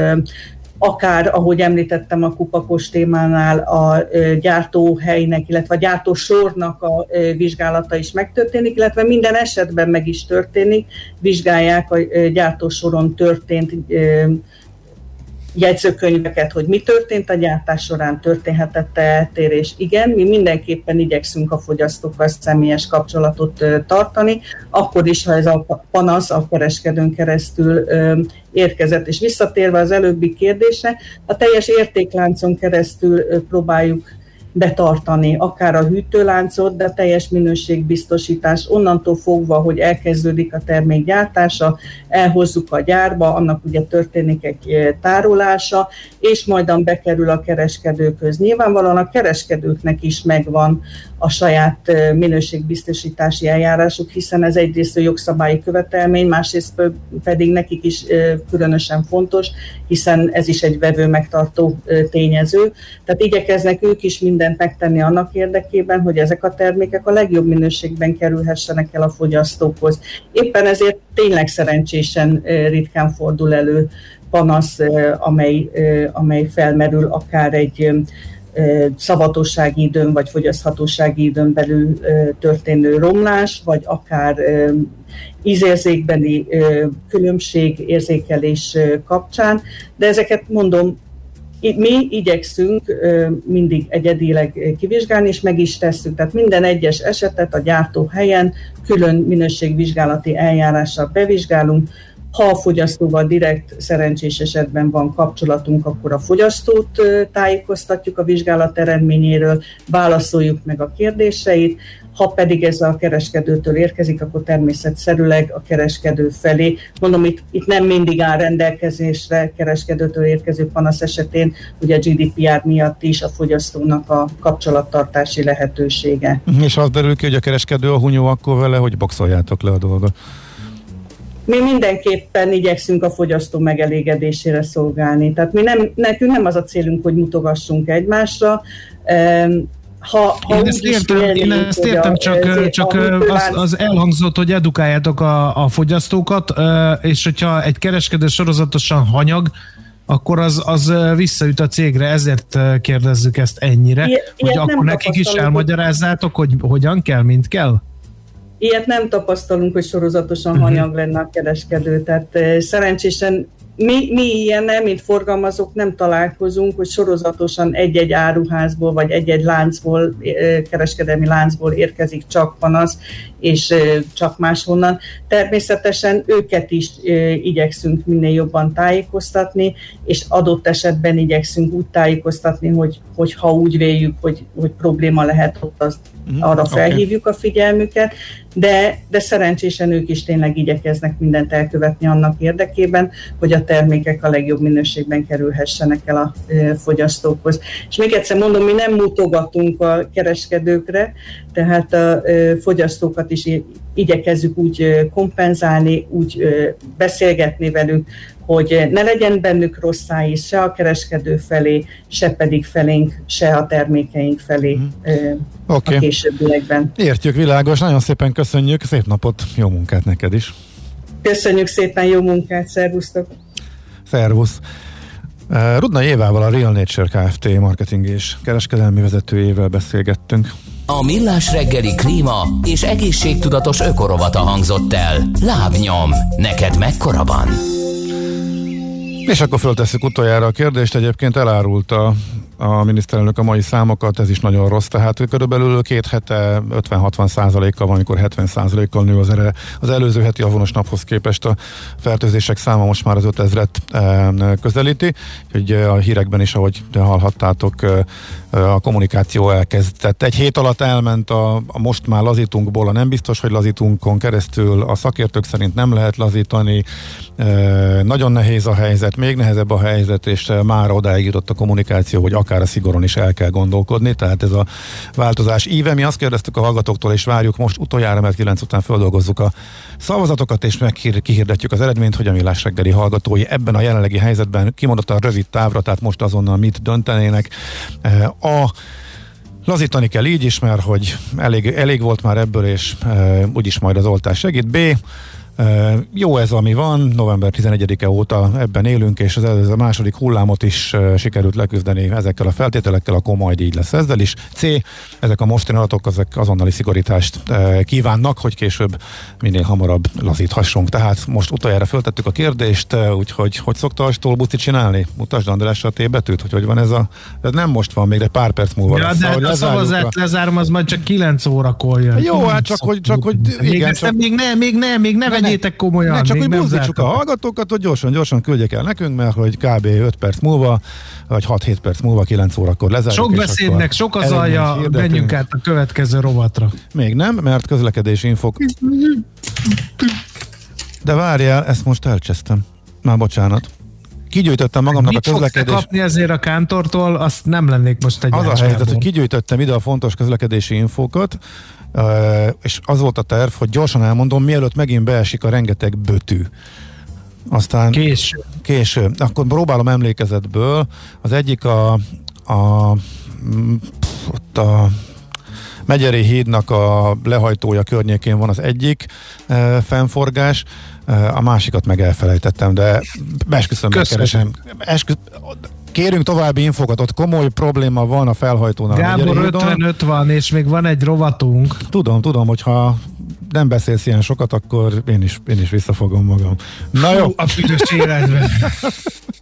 akár, ahogy említettem a kupakos témánál, a gyártóhelynek, illetve a gyártósornak a vizsgálata is megtörténik, illetve minden esetben meg is történik, vizsgálják a gyártósoron történt jegyzőkönyveket, hogy mi történt a gyártás során, történhetett-e eltérés. Igen, mi mindenképpen igyekszünk a fogyasztókkal személyes kapcsolatot tartani, akkor is, ha ez a panasz a kereskedőn keresztül érkezett. És visszatérve az előbbi kérdése, a teljes értékláncon keresztül próbáljuk betartani, akár a hűtőláncot, de teljes minőségbiztosítás onnantól fogva, hogy elkezdődik a termék gyártása, elhozzuk a gyárba, annak ugye történik egy eh, tárolása, és majdan bekerül a kereskedőköz. Nyilvánvalóan a kereskedőknek is megvan a saját eh, minőségbiztosítási eljárásuk, hiszen ez egyrészt a jogszabályi követelmény, másrészt pedig nekik is eh, különösen fontos, hiszen ez is egy vevő megtartó tényező. Tehát igyekeznek ők is mind mindent megtenni annak érdekében, hogy ezek a termékek a legjobb minőségben kerülhessenek el a fogyasztókhoz. Éppen ezért tényleg szerencsésen ritkán fordul elő panasz, amely, amely felmerül akár egy szavatossági időn vagy fogyaszthatósági időn belül történő romlás, vagy akár ízérzékbeli különbség érzékelés kapcsán, de ezeket mondom, mi igyekszünk mindig egyedileg kivizsgálni, és meg is tesszük. Tehát minden egyes esetet a gyártó helyen külön minőségvizsgálati eljárással bevizsgálunk, ha a fogyasztóval direkt szerencsés esetben van kapcsolatunk, akkor a fogyasztót tájékoztatjuk a vizsgálat eredményéről, válaszoljuk meg a kérdéseit, ha pedig ez a kereskedőtől érkezik, akkor természetszerűleg a kereskedő felé. Mondom, itt, itt nem mindig áll rendelkezésre kereskedőtől érkező panasz esetén, ugye a GDPR miatt is a fogyasztónak a kapcsolattartási lehetősége. És az derül ki, hogy a kereskedő a hunyó, akkor vele, hogy boxoljátok le a dolgot. Mi mindenképpen igyekszünk a fogyasztó megelégedésére szolgálni. Tehát mi nem, nekünk nem az a célunk, hogy mutogassunk egymásra, ha, ha én ezt értem, én ezt értem csak, a, csak az, az elhangzott, hogy edukáljátok a, a fogyasztókat, és hogyha egy kereskedő sorozatosan hanyag, akkor az, az visszaüt a cégre, ezért kérdezzük ezt ennyire, Ilyet, hogy akkor nekik is elmagyarázzátok, hogy hogyan kell, mint kell? Ilyet nem tapasztalunk, hogy sorozatosan uh-huh. hanyag lenne a kereskedő, tehát szerencsésen mi, mi ilyennel, mint forgalmazók nem találkozunk, hogy sorozatosan egy-egy áruházból, vagy egy-egy láncból, kereskedelmi láncból érkezik csak panasz, és csak máshonnan. Természetesen őket is igyekszünk minél jobban tájékoztatni, és adott esetben igyekszünk úgy tájékoztatni, hogy, hogy ha úgy véljük, hogy, hogy probléma lehet ott, azt mm, arra felhívjuk okay. a figyelmüket, de, de szerencsésen ők is tényleg igyekeznek mindent elkövetni annak érdekében, hogy a termékek a legjobb minőségben kerülhessenek el a fogyasztókhoz. És még egyszer mondom, mi nem mutogatunk a kereskedőkre, tehát a fogyasztókat is igyekezzük úgy kompenzálni, úgy beszélgetni velük, hogy ne legyen bennük rossz szájíz se a kereskedő felé, se pedig felénk, se a termékeink felé mm. okay. a későbbiekben. Értjük, világos. Nagyon szépen köszönjük, szép napot, jó munkát neked is. Köszönjük szépen, jó munkát, szervusztok! Szervusz! Rudna Évával, a Real Nature Kft. marketing és kereskedelmi vezetőjével beszélgettünk. A Millás reggeli klíma és egészségtudatos ökorovata hangzott el. Lábnyom, neked mekkora van? És akkor föltesszük utoljára a kérdést, egyébként elárulta a miniszterelnök a mai számokat, ez is nagyon rossz, tehát körülbelül két hete 50-60 százalékkal van, amikor 70 százalékkal nő az, ere, az előző heti avonos naphoz képest a fertőzések száma. Most már az 5000-et e, közelíti, hogy a hírekben is, ahogy hallhattátok, a kommunikáció elkezdett. Egy hét alatt elment a, a most már lazítunkból a nem biztos, hogy lazítunkon keresztül, a szakértők szerint nem lehet lazítani, nagyon nehéz a helyzet, még nehezebb a helyzet, és már odáig jutott a kommunikáció, hogy akár a szigoron is el kell gondolkodni, tehát ez a változás íve. Mi azt kérdeztük a hallgatóktól, és várjuk most utoljára, mert 9 után földolgozzuk a szavazatokat, és meg kihirdetjük az eredményt, hogy a millás reggeli hallgatói ebben a jelenlegi helyzetben kimondottan rövid távra, tehát most azonnal mit döntenének. A Lazítani kell így is, mert hogy elég, elég volt már ebből, és e, úgyis majd az oltás segít. B Jó ez, ami van, november 11-e óta ebben élünk, és ez, ez a második hullámot is sikerült leküzdeni ezekkel a feltételekkel, akkor majd így lesz ezzel is. C. Ezek a mostani adatok ezek azonnali szigorítást kívánnak, hogy később minél hamarabb lazíthassunk. Tehát most utoljára föltettük a kérdést, úgyhogy hogy szokta a stolbuci csinálni? Mutasd Andrásra a T-betűt, hogy hogy van ez a... Ez nem most van, még de pár perc múlva ja, lesz. de hát a szavazát a... lezárom, az majd csak 9 órakor jön. Jó, hát csak hogy, csak hogy igen, még, csak... még ne, még ne, még ne vegyétek komolyan. Ne, csak hogy buzdítsuk a hallgatókat, hogy gyorsan, gyorsan küldjék el nekünk, mert hogy kb. 5 perc múlva, vagy 6-7 perc múlva, 9 órakor lezárjuk. Sok beszédnek, sok az alja, menjünk át a következő rovatra. Még nem, mert közlekedési infok. De várjál, ezt most elcsesztem. Már bocsánat kigyűjtöttem magamnak Mit a közlekedés... kapni ezért a kántortól, azt nem lennék most egy Az a helyzet, hogy kigyűjtöttem ide a fontos közlekedési infókat, és az volt a terv, hogy gyorsan elmondom, mielőtt megint beesik a rengeteg bötű. Aztán késő. Késő. Akkor próbálom emlékezetből. Az egyik a, a, ott a Megyeri hídnak a lehajtója környékén van az egyik e, fennforgás, e, a másikat meg elfelejtettem, de esküszöm, keresem. Eskü, kérünk további infokat, ott komoly probléma van a felhajtónál. Gábor 55 van, és még van egy rovatunk. Tudom, tudom, hogyha nem beszélsz ilyen sokat, akkor én is, én is visszafogom magam. Na jó. a büdös életben.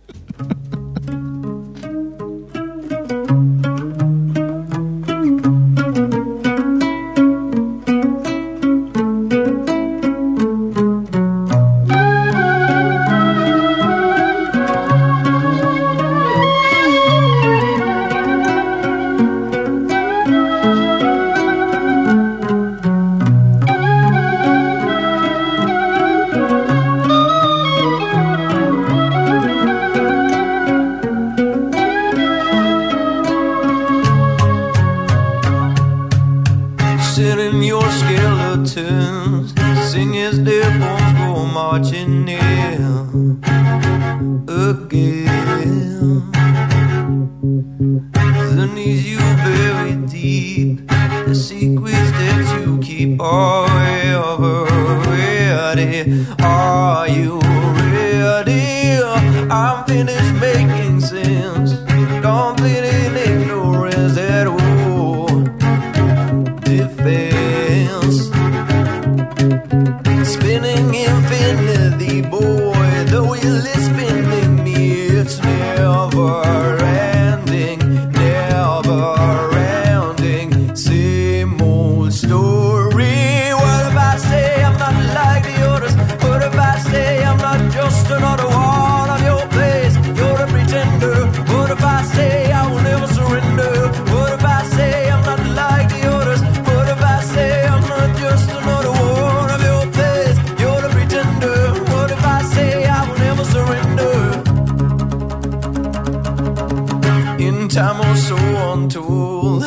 time or so untold.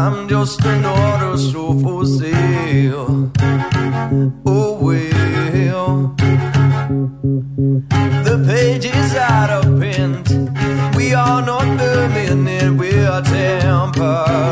I'm just an order so for sale. Oh well, the page is out of print. We are not permanent, we are temporary.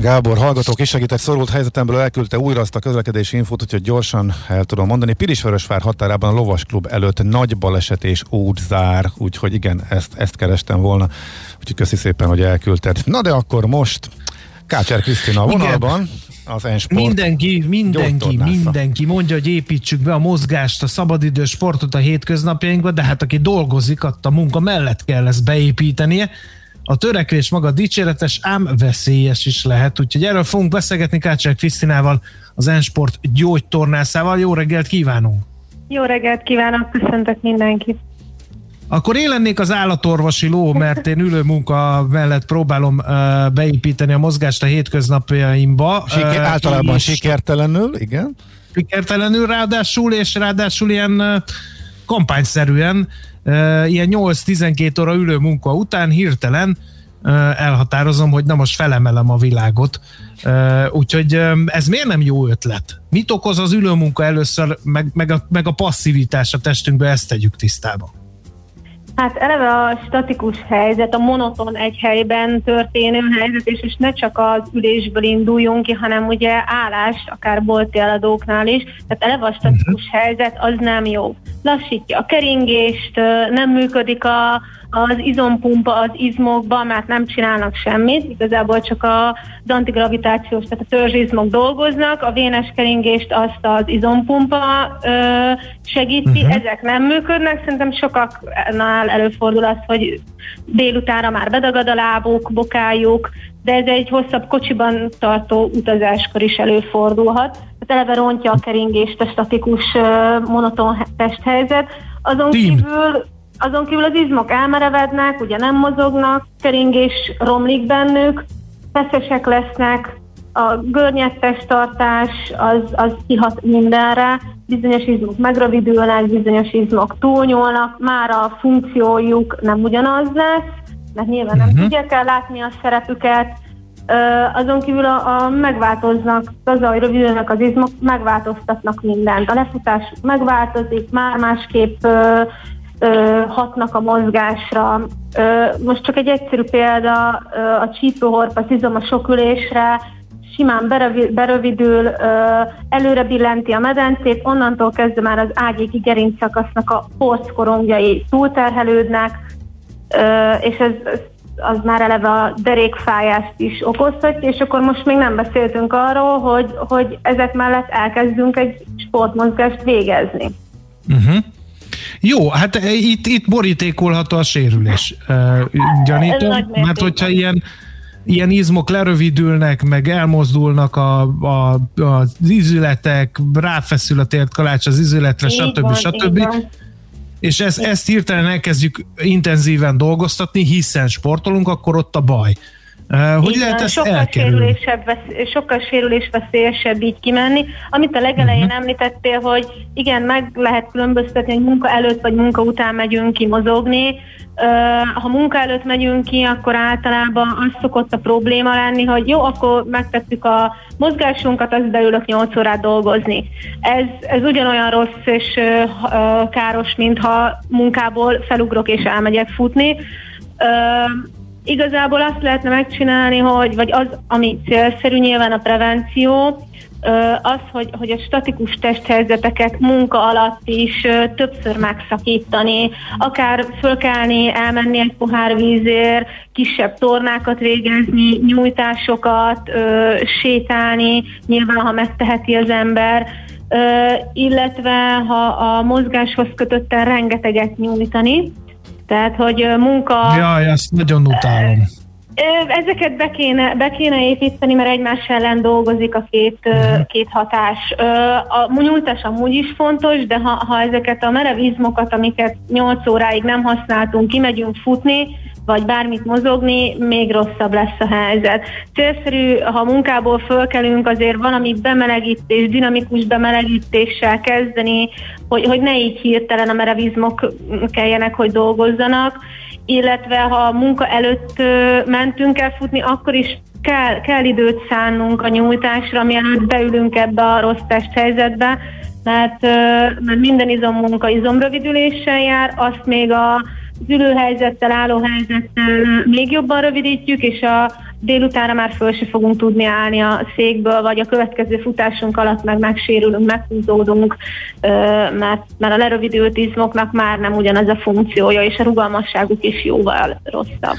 Gábor, hallgatók is segített szorult helyzetemből elküldte újra azt a közlekedési infót, úgyhogy gyorsan el tudom mondani. Pirisvörösvár határában a lovasklub előtt nagy baleset és út zár, úgyhogy igen, ezt, ezt kerestem volna. Úgyhogy köszi szépen, hogy elküldted. Na de akkor most Kácser Krisztina a vonalban. Az Ensport mindenki, mindenki, mindenki mondja, hogy építsük be a mozgást, a szabadidős sportot a hétköznapjainkba, de hát aki dolgozik, ott a munka mellett kell ezt beépítenie. A törekvés maga dicséretes, ám veszélyes is lehet, úgyhogy erről fogunk beszélgetni Kácsák Krisztinával, az Ensport gyógytornászával. Jó reggelt kívánunk! Jó reggelt kívánok, köszöntök mindenkit! Akkor én lennék az állatorvosi ló, mert én ülő munka mellett próbálom uh, beépíteni a mozgást a hétköznapjaimba. Siker, uh, általában és sikertelenül, igen. Sikertelenül ráadásul, és ráadásul ilyen uh, kampányszerűen, ilyen 8-12 óra ülő munka után hirtelen elhatározom, hogy na most felemelem a világot. Úgyhogy ez miért nem jó ötlet? Mit okoz az ülőmunka először, meg, meg, a, meg a passzivitás a testünkbe, ezt tegyük tisztába. Hát eleve a statikus helyzet, a monoton egy helyben történő helyzet, és, és ne csak az ülésből induljunk ki, hanem ugye állás, akár bolti eladóknál is, tehát eleve a statikus uh-huh. helyzet az nem jó. Lassítja a keringést, nem működik a, az izompumpa az izmokba, mert nem csinálnak semmit, igazából csak a, az antigravitációs, tehát a törzsizmok dolgoznak, a vénes keringést azt az izompumpa ö, segíti, uh-huh. ezek nem működnek, szerintem sokaknál előfordul az, hogy délutára már bedagad a lábuk, bokájuk, de ez egy hosszabb kocsiban tartó utazáskor is előfordulhat. Tehát eleve rontja a keringést a statikus monoton testhelyzet. Azon kívül azon kívül az izmok elmerevednek, ugye nem mozognak, keringés romlik bennük, feszesek lesznek, a görnyettes tartás az, az kihat mindenre, bizonyos izmok megrövidülnek, bizonyos izmok túlnyúlnak, már a funkciójuk nem ugyanaz lesz, mert nyilván nem uh-huh. tudják el látni a szerepüket, azon kívül a, a megváltoznak, azzal, hogy rövidülnek az izmok, megváltoztatnak mindent. A lefutás megváltozik, már másképp ö, hatnak a mozgásra. Ö, most csak egy egyszerű példa, ö, a csípőhorp, izom a sok ülésre, simán berövidül, ö, előre billenti a medencét, onnantól kezdve már az ágyéki gerincszakasznak a porckorongjai túlterhelődnek, ö, és ez, ez az már eleve a derékfájást is okozhatja, és akkor most még nem beszéltünk arról, hogy, hogy ezek mellett elkezdünk egy sportmozgást végezni. Uh-huh. Jó, hát e, itt, itt borítékolható a sérülés, uh, gyanítom, mert hogyha ilyen ilyen izmok lerövidülnek, meg elmozdulnak a, a, az izületek, ráfeszül a tért kalács az izületre, így stb. Van, stb. És ezt, ezt hirtelen elkezdjük intenzíven dolgoztatni, hiszen sportolunk, akkor ott a baj. Hogy Igen, lehet ezt sokkal sérülésebb, sokkal sérülésveszélyesebb így kimenni. Amit a legelején uh-huh. említettél, hogy igen, meg lehet különböztetni, hogy munka előtt vagy munka után megyünk ki mozogni. Ha munka előtt megyünk ki, akkor általában az szokott a probléma lenni, hogy jó, akkor megtettük a mozgásunkat, az beülök 8 órát dolgozni. Ez, ez ugyanolyan rossz és káros, mintha munkából felugrok és elmegyek futni Igazából azt lehetne megcsinálni, hogy, vagy az, ami célszerű nyilván a prevenció, az, hogy, hogy a statikus testhelyzeteket munka alatt is többször megszakítani, akár fölkelni, elmenni egy pohár vízért, kisebb tornákat végezni, nyújtásokat, sétálni, nyilván ha megteheti az ember, illetve ha a mozgáshoz kötötten rengeteget nyújtani, tehát, hogy munka... Jaj, ezt nagyon utálom. Ezeket be kéne, be kéne építeni, mert egymás ellen dolgozik a két, uh-huh. két hatás. A nyújtás amúgy is fontos, de ha, ha ezeket a merev izmokat, amiket 8 óráig nem használtunk, kimegyünk futni, vagy bármit mozogni, még rosszabb lesz a helyzet. Célszerű, ha munkából fölkelünk, azért valami bemelegítés, dinamikus bemelegítéssel kezdeni, hogy, hogy ne így hirtelen a merevizmok kelljenek, hogy dolgozzanak, illetve ha munka előtt mentünk el futni, akkor is kell, kell időt szánnunk a nyújtásra, mielőtt beülünk ebbe a rossz testhelyzetbe, mert, mert minden izommunka izomrövidüléssel jár, azt még a ülőhelyzettel, állóhelyzettel még jobban rövidítjük, és a délutánra már föl se fogunk tudni állni a székből, vagy a következő futásunk alatt meg megsérülünk, meghúzódunk, mert, mert a lerövidült izmoknak már nem ugyanaz a funkciója, és a rugalmasságuk is jóval rosszabb.